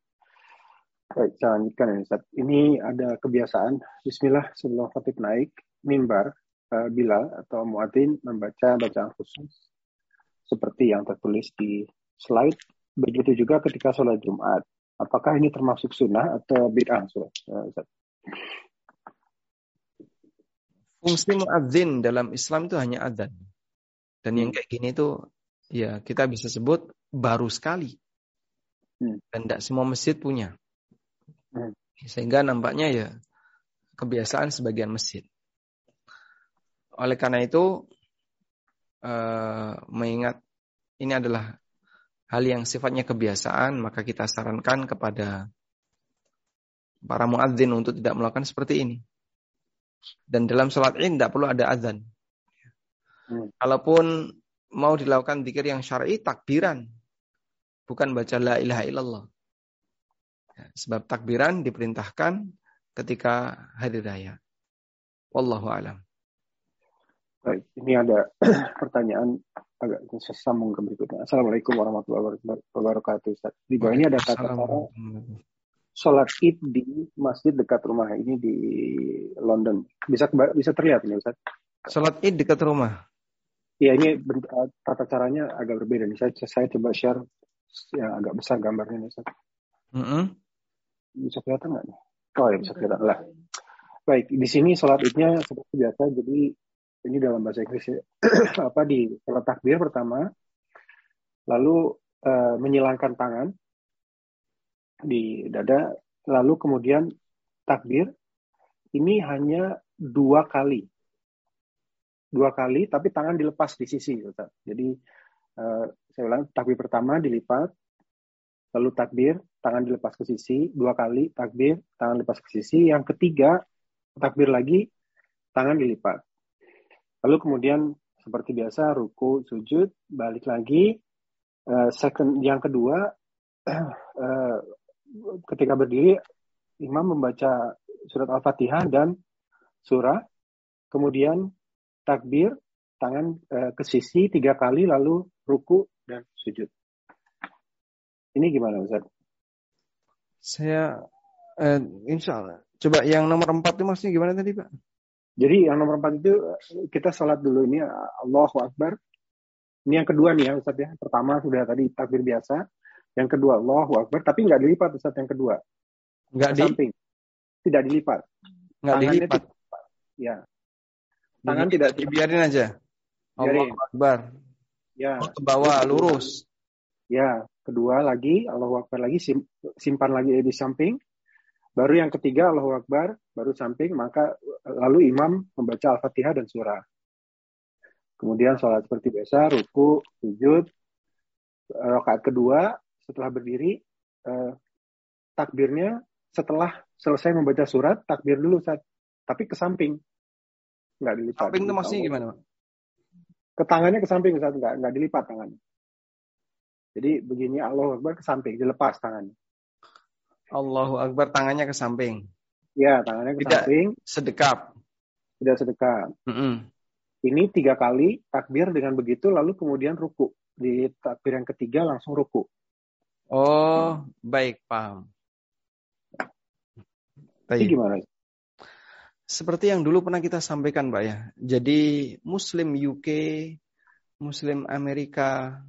Baik, saya lanjutkan ya Ustaz. Ini ada kebiasaan, Bismillah sebelum khatib naik, mimbar, uh, Bilal atau Muadzin membaca bacaan khusus seperti yang tertulis di slide begitu juga ketika sholat Jumat. Apakah ini termasuk sunnah atau bid'ah? Eh, Fungsi muadzin dalam Islam itu hanya adzan. Dan yang hmm. kayak gini itu ya kita bisa sebut baru sekali. Hmm. Dan tidak semua masjid punya. Hmm. Sehingga nampaknya ya kebiasaan sebagian masjid. Oleh karena itu uh, mengingat ini adalah hal yang sifatnya kebiasaan, maka kita sarankan kepada para muadzin untuk tidak melakukan seperti ini. Dan dalam sholat ini tidak perlu ada azan. Hmm. Kalaupun mau dilakukan zikir yang syar'i, takbiran. Bukan baca la ilaha illallah. Ya, sebab takbiran diperintahkan ketika hari raya. Wallahu alam. Baik, ini ada pertanyaan agak sesambung ke berikutnya. Assalamualaikum warahmatullahi wabarakatuh. Di bawah ini ada kata kata sholat id di masjid dekat rumah ini di London. Bisa bisa terlihat ini Ustaz? Sholat id dekat rumah. Ya ini eh, tata caranya agak berbeda. Nih. Saya, saya coba share yang agak besar gambarnya nih Ustaz. Mm -hmm. Bisa kelihatan nggak nih? Oh ya bisa kelihatan lah. Baik, di sini sholat idnya seperti biasa. Jadi ini dalam bahasa Inggris ya, apa di sholat takbir pertama, lalu uh, menyilangkan tangan di dada, lalu kemudian takbir. Ini hanya dua kali, dua kali, tapi tangan dilepas di sisi. Ustaz. Jadi uh, saya ulang, takbir pertama dilipat, lalu takbir, tangan dilepas ke sisi, dua kali takbir, tangan dilepas ke sisi. Yang ketiga, takbir lagi, tangan dilipat. Lalu kemudian seperti biasa ruku, sujud, balik lagi. Uh, second yang kedua uh, ketika berdiri imam membaca surat Al-Fatihah dan surah. Kemudian takbir, tangan uh, ke sisi tiga kali lalu ruku dan sujud. Ini gimana Ustaz? Saya uh, insya Allah. Coba yang nomor empat itu maksudnya gimana tadi Pak? Jadi yang nomor empat itu kita sholat dulu ini Allahu Akbar. Ini yang kedua nih ya Ustaz ya. Pertama sudah tadi takbir biasa. Yang kedua Allahu Akbar. Tapi nggak dilipat Ustaz yang kedua. Nggak di... samping. Tidak dilipat. Nggak Tangannya dilipat. Tidak, ya. Tangan tidak dibiarin aja. Allahu Akbar. Ya. Oh, ke bawah lurus. Ya. Kedua lagi Allahu Akbar lagi simpan lagi di samping. Baru yang ketiga Allahu Akbar, baru samping, maka lalu imam membaca Al-Fatihah dan surah. Kemudian sholat seperti biasa, ruku, sujud, rakaat kedua setelah berdiri, eh, takbirnya setelah selesai membaca surat, takbir dulu saat tapi ke samping, nggak dilipat. Samping itu maksudnya gimana? Ke tangannya ke samping saat nggak nggak dilipat tangannya. Jadi begini Allah Akbar ke samping, dilepas tangannya. Allahu Akbar tangannya ke samping. Ya, tangannya ke Tidak samping. Sedekap. Tidak sedekap. Mm -hmm. Ini tiga kali takbir dengan begitu, lalu kemudian ruku. Di takbir yang ketiga langsung ruku. Oh, baik, paham. Ini gimana? Seperti yang dulu pernah kita sampaikan, Pak ya. Jadi Muslim UK, Muslim Amerika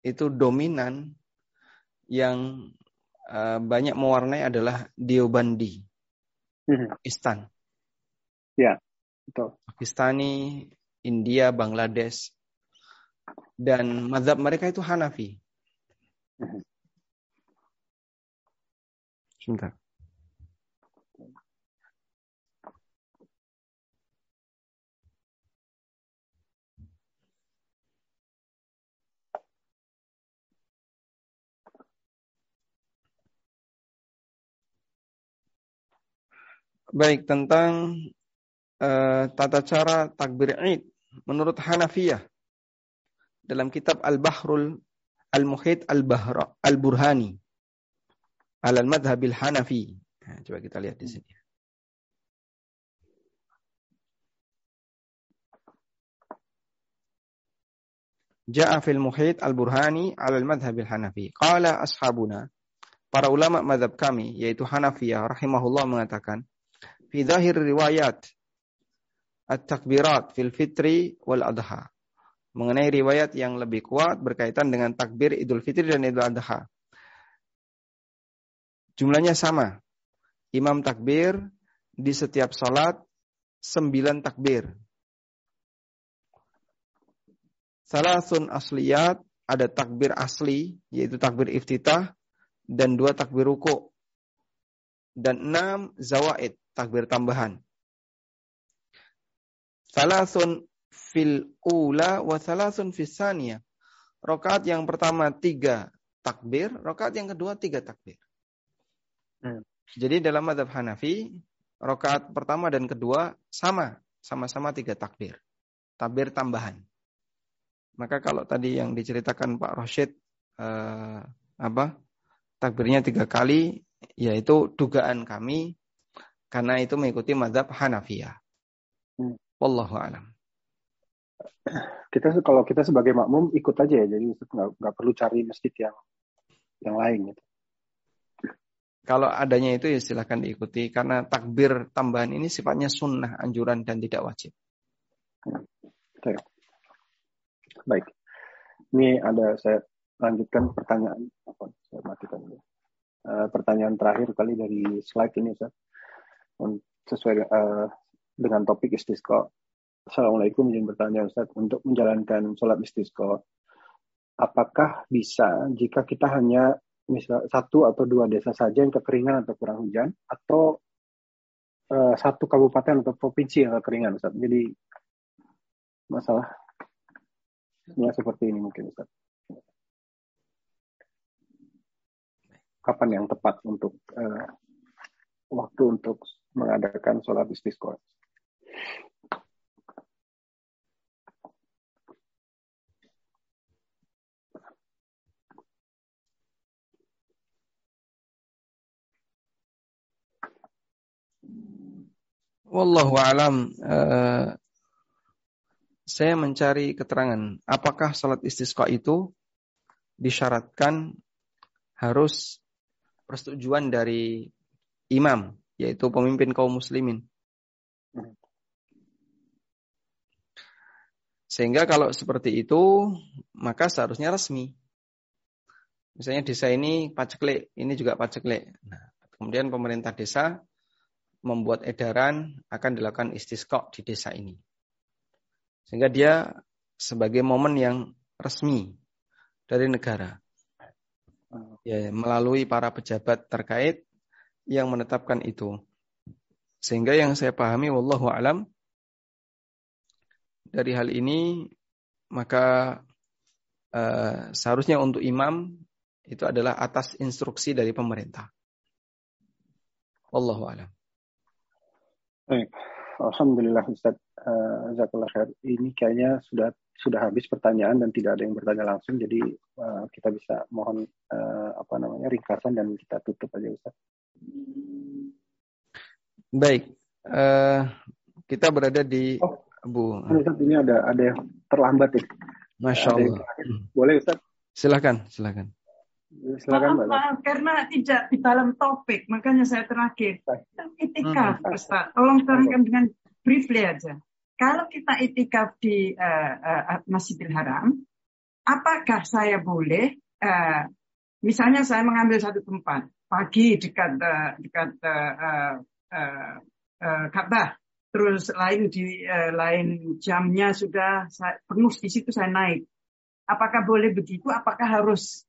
itu dominan yang Eh, banyak mewarnai adalah Diobandi, hmm. Pakistan. Ya, betul. Pakistani, India, Bangladesh, dan mazhab mereka itu Hanafi. Hmm. Sebentar. Baik, tentang uh, tata cara takbir Id menurut Hanafiyah dalam kitab Al-Bahrul Al-Muhit Al-Bahra Al-Burhani Al-Madhabil Hanafi. Nah, coba kita lihat di sini. Ja'a fil muhit al-burhani al madhabil hanafi. Qala ashabuna. Para ulama madhab kami, yaitu Hanafiyah, rahimahullah mengatakan, fi zahir riwayat at-takbirat fil fitri wal adha. Mengenai riwayat yang lebih kuat berkaitan dengan takbir Idul Fitri dan Idul Adha. Jumlahnya sama. Imam takbir di setiap sholat sembilan takbir. Salasun asliyat ada takbir asli yaitu takbir iftitah dan dua takbir ruku dan enam zawaid takbir tambahan. Salasun fil ula wa salasun fis saniyah. Yang pertama tiga takbir, rakaat yang kedua tiga takbir. Hmm. Jadi dalam madhab Hanafi, rokaat pertama dan kedua sama, sama-sama tiga takbir. Takbir tambahan. Maka kalau tadi yang diceritakan Pak Roshid, eh, apa takbirnya tiga kali, yaitu dugaan kami karena itu mengikuti madhab Hanafiyah. Hmm. Wallahu alam. Kita kalau kita sebagai makmum ikut aja ya, jadi nggak perlu cari masjid yang yang lain gitu. Kalau adanya itu ya silahkan diikuti karena takbir tambahan ini sifatnya sunnah, anjuran dan tidak wajib. Oke. Baik. Ini ada saya lanjutkan pertanyaan apa saya matikan dulu. Uh, pertanyaan terakhir kali dari slide ini Ustaz. Sesuai uh, dengan topik istisqa. Assalamualaikum izin bertanya Ustaz untuk menjalankan sholat istisqa apakah bisa jika kita hanya misal satu atau dua desa saja yang kekeringan atau kurang hujan atau uh, satu kabupaten atau provinsi yang kekeringan Ustaz. Jadi masalah ya seperti ini mungkin Ustaz. Kapan yang tepat untuk uh, waktu untuk mengadakan sholat istisqa? Wallahu alam. Uh, saya mencari keterangan apakah salat istisqa itu disyaratkan harus persetujuan dari imam yaitu pemimpin kaum muslimin. Sehingga kalau seperti itu maka seharusnya resmi. Misalnya desa ini paceklik, ini juga paceklik. Nah, kemudian pemerintah desa membuat edaran akan dilakukan istisqa di desa ini. Sehingga dia sebagai momen yang resmi dari negara. Ya, melalui para pejabat terkait yang menetapkan itu. Sehingga yang saya pahami wallahu alam dari hal ini maka uh, seharusnya untuk imam itu adalah atas instruksi dari pemerintah. Wallahu alam. Baik. Alhamdulillah Ustaz uh, khair. Ini kayaknya sudah sudah habis pertanyaan dan tidak ada yang bertanya langsung jadi uh, kita bisa mohon uh, apa namanya ringkasan dan kita tutup aja Ustaz. Baik. Uh, kita berada di oh, Bu. Ustaz ini ada ada yang terlambat ya. Masya Allah. Boleh Ustaz? Silakan, silakan. Silakan, maaf, maaf, karena tidak di dalam topik, makanya saya terakhir. Itikaf, hmm. Ustaz. Tolong terangkan dengan briefly aja. Kalau kita itikaf di uh, uh, Masjidil Haram, apakah saya boleh, uh, misalnya saya mengambil satu tempat, pagi dekat uh, dekat uh, uh, uh, Ka'bah, terus lain di uh, lain jamnya sudah saya, penuh di situ saya naik. Apakah boleh begitu? Apakah harus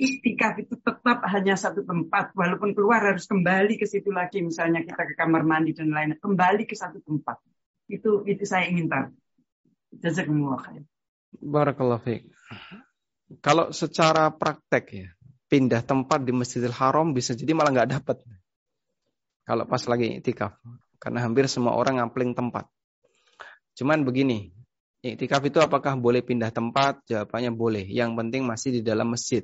Iktikaf itu tetap hanya satu tempat, walaupun keluar harus kembali ke situ lagi, misalnya kita ke kamar mandi dan lain-lain, kembali ke satu tempat. Itu itu saya ingin tahu. Jazakumullah khair. Barakallah fiqh. Kalau secara praktek ya, pindah tempat di Masjidil Haram bisa jadi malah nggak dapat. Kalau pas lagi iktikaf. Karena hampir semua orang ngampling tempat. Cuman begini, iktikaf itu apakah boleh pindah tempat? Jawabannya boleh. Yang penting masih di dalam masjid.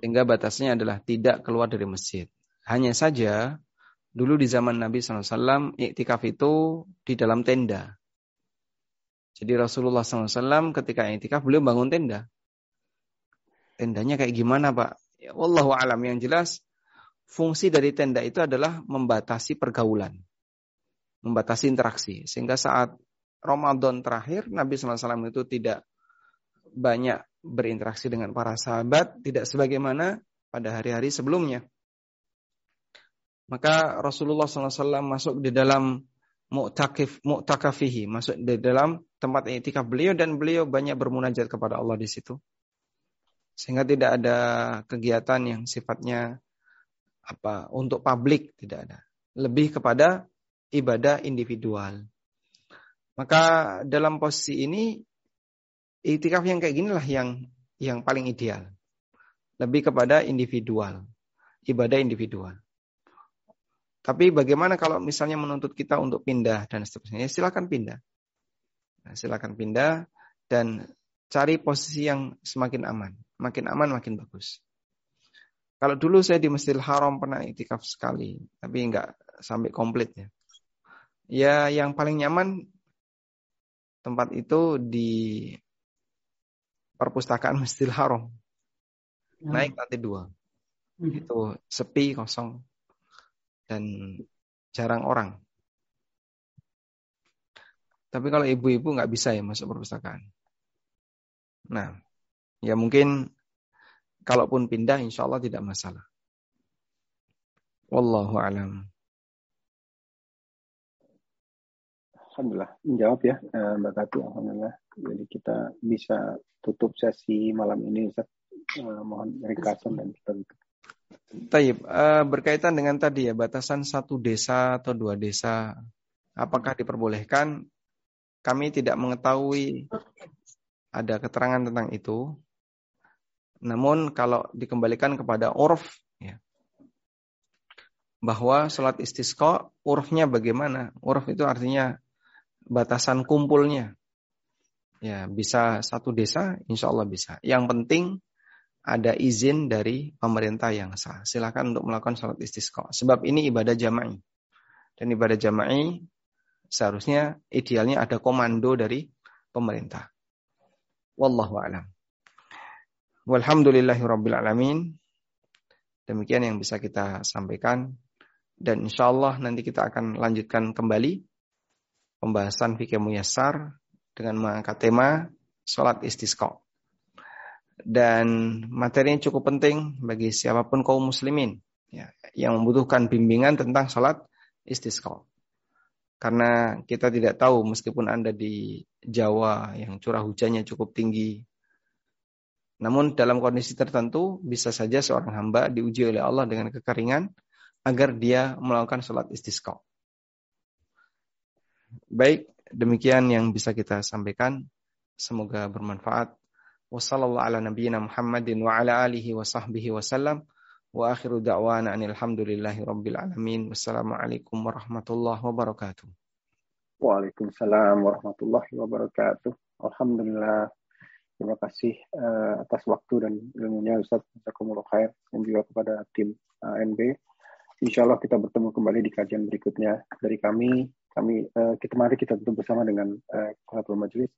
Sehingga batasnya adalah tidak keluar dari masjid. Hanya saja dulu di zaman Nabi SAW iktikaf itu di dalam tenda. Jadi Rasulullah SAW ketika iktikaf beliau bangun tenda. Tendanya kayak gimana Pak? Ya, Wallahu alam yang jelas fungsi dari tenda itu adalah membatasi pergaulan. Membatasi interaksi. Sehingga saat Ramadan terakhir Nabi SAW itu tidak banyak berinteraksi dengan para sahabat tidak sebagaimana pada hari-hari sebelumnya. Maka Rasulullah SAW masuk di dalam mu'takif mu'takafihi, masuk di dalam tempat itikaf beliau dan beliau banyak bermunajat kepada Allah di situ. Sehingga tidak ada kegiatan yang sifatnya apa untuk publik tidak ada. Lebih kepada ibadah individual. Maka dalam posisi ini itikaf yang kayak gini lah yang yang paling ideal. Lebih kepada individual, ibadah individual. Tapi bagaimana kalau misalnya menuntut kita untuk pindah dan seterusnya? Ya, silakan pindah. Nah, silakan pindah dan cari posisi yang semakin aman. Makin aman makin bagus. Kalau dulu saya di Masjidil Haram pernah itikaf sekali, tapi enggak sampai komplit ya. Ya yang paling nyaman tempat itu di perpustakaan Masjidil Haram. Hmm. Naik lantai dua. Hmm. Itu sepi, kosong. Dan jarang orang. Tapi kalau ibu-ibu nggak bisa ya masuk perpustakaan. Nah, ya mungkin kalaupun pindah insya Allah tidak masalah. Wallahu alam. Alhamdulillah menjawab ya eh, Mbak Tati Alhamdulillah. Jadi kita bisa tutup sesi malam ini Ustaz. Eh, mohon ringkasan dan kita tutup. Taib, uh, berkaitan dengan tadi ya batasan satu desa atau dua desa, apakah diperbolehkan? Kami tidak mengetahui ada keterangan tentang itu. Namun kalau dikembalikan kepada urf, ya, bahwa sholat istisqa urfnya bagaimana? Urf itu artinya batasan kumpulnya. Ya, bisa satu desa, insya Allah bisa. Yang penting ada izin dari pemerintah yang sah. Silakan untuk melakukan sholat istisqa. Sebab ini ibadah jama'i. Dan ibadah jama'i seharusnya idealnya ada komando dari pemerintah. Wallahu a'lam. Walhamdulillahi rabbil alamin. Demikian yang bisa kita sampaikan. Dan insya Allah nanti kita akan lanjutkan kembali pembahasan fikih muyassar dengan mengangkat tema sholat istisqa. Dan materinya cukup penting bagi siapa pun kaum muslimin ya, yang membutuhkan bimbingan tentang sholat istisqa. Karena kita tidak tahu meskipun Anda di Jawa yang curah hujannya cukup tinggi. Namun dalam kondisi tertentu bisa saja seorang hamba diuji oleh Allah dengan kekeringan agar dia melakukan sholat istisqa. Baik, demikian yang bisa kita sampaikan. Semoga bermanfaat. Wassalamualaikum ala nabiyyina Muhammadin wa ala alihi wa sahbihi wasallam. Wa akhiru da'wana alhamdulillahi rabbil alamin. Wassalamualaikum warahmatullahi wabarakatuh. Waalaikumsalam warahmatullahi wabarakatuh. Alhamdulillah. Terima kasih uh, atas waktu dan ilmunya Ustaz khair dan juga kepada tim ANB. Insya Allah kita bertemu kembali di kajian berikutnya dari kami kami uh, kita mari kita tutup bersama dengan uh, eh, majelis.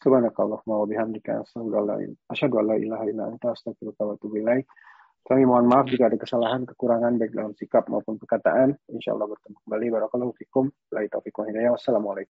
Subhanakallahumma wa bihamdika asyhadu an la ilaha illa anta astaghfiruka wa atubu ilaik. Kami mohon maaf jika ada kesalahan, kekurangan baik dalam sikap maupun perkataan. Insya Allah bertemu kembali. Barakallahu fikum. Wassalamualaikum.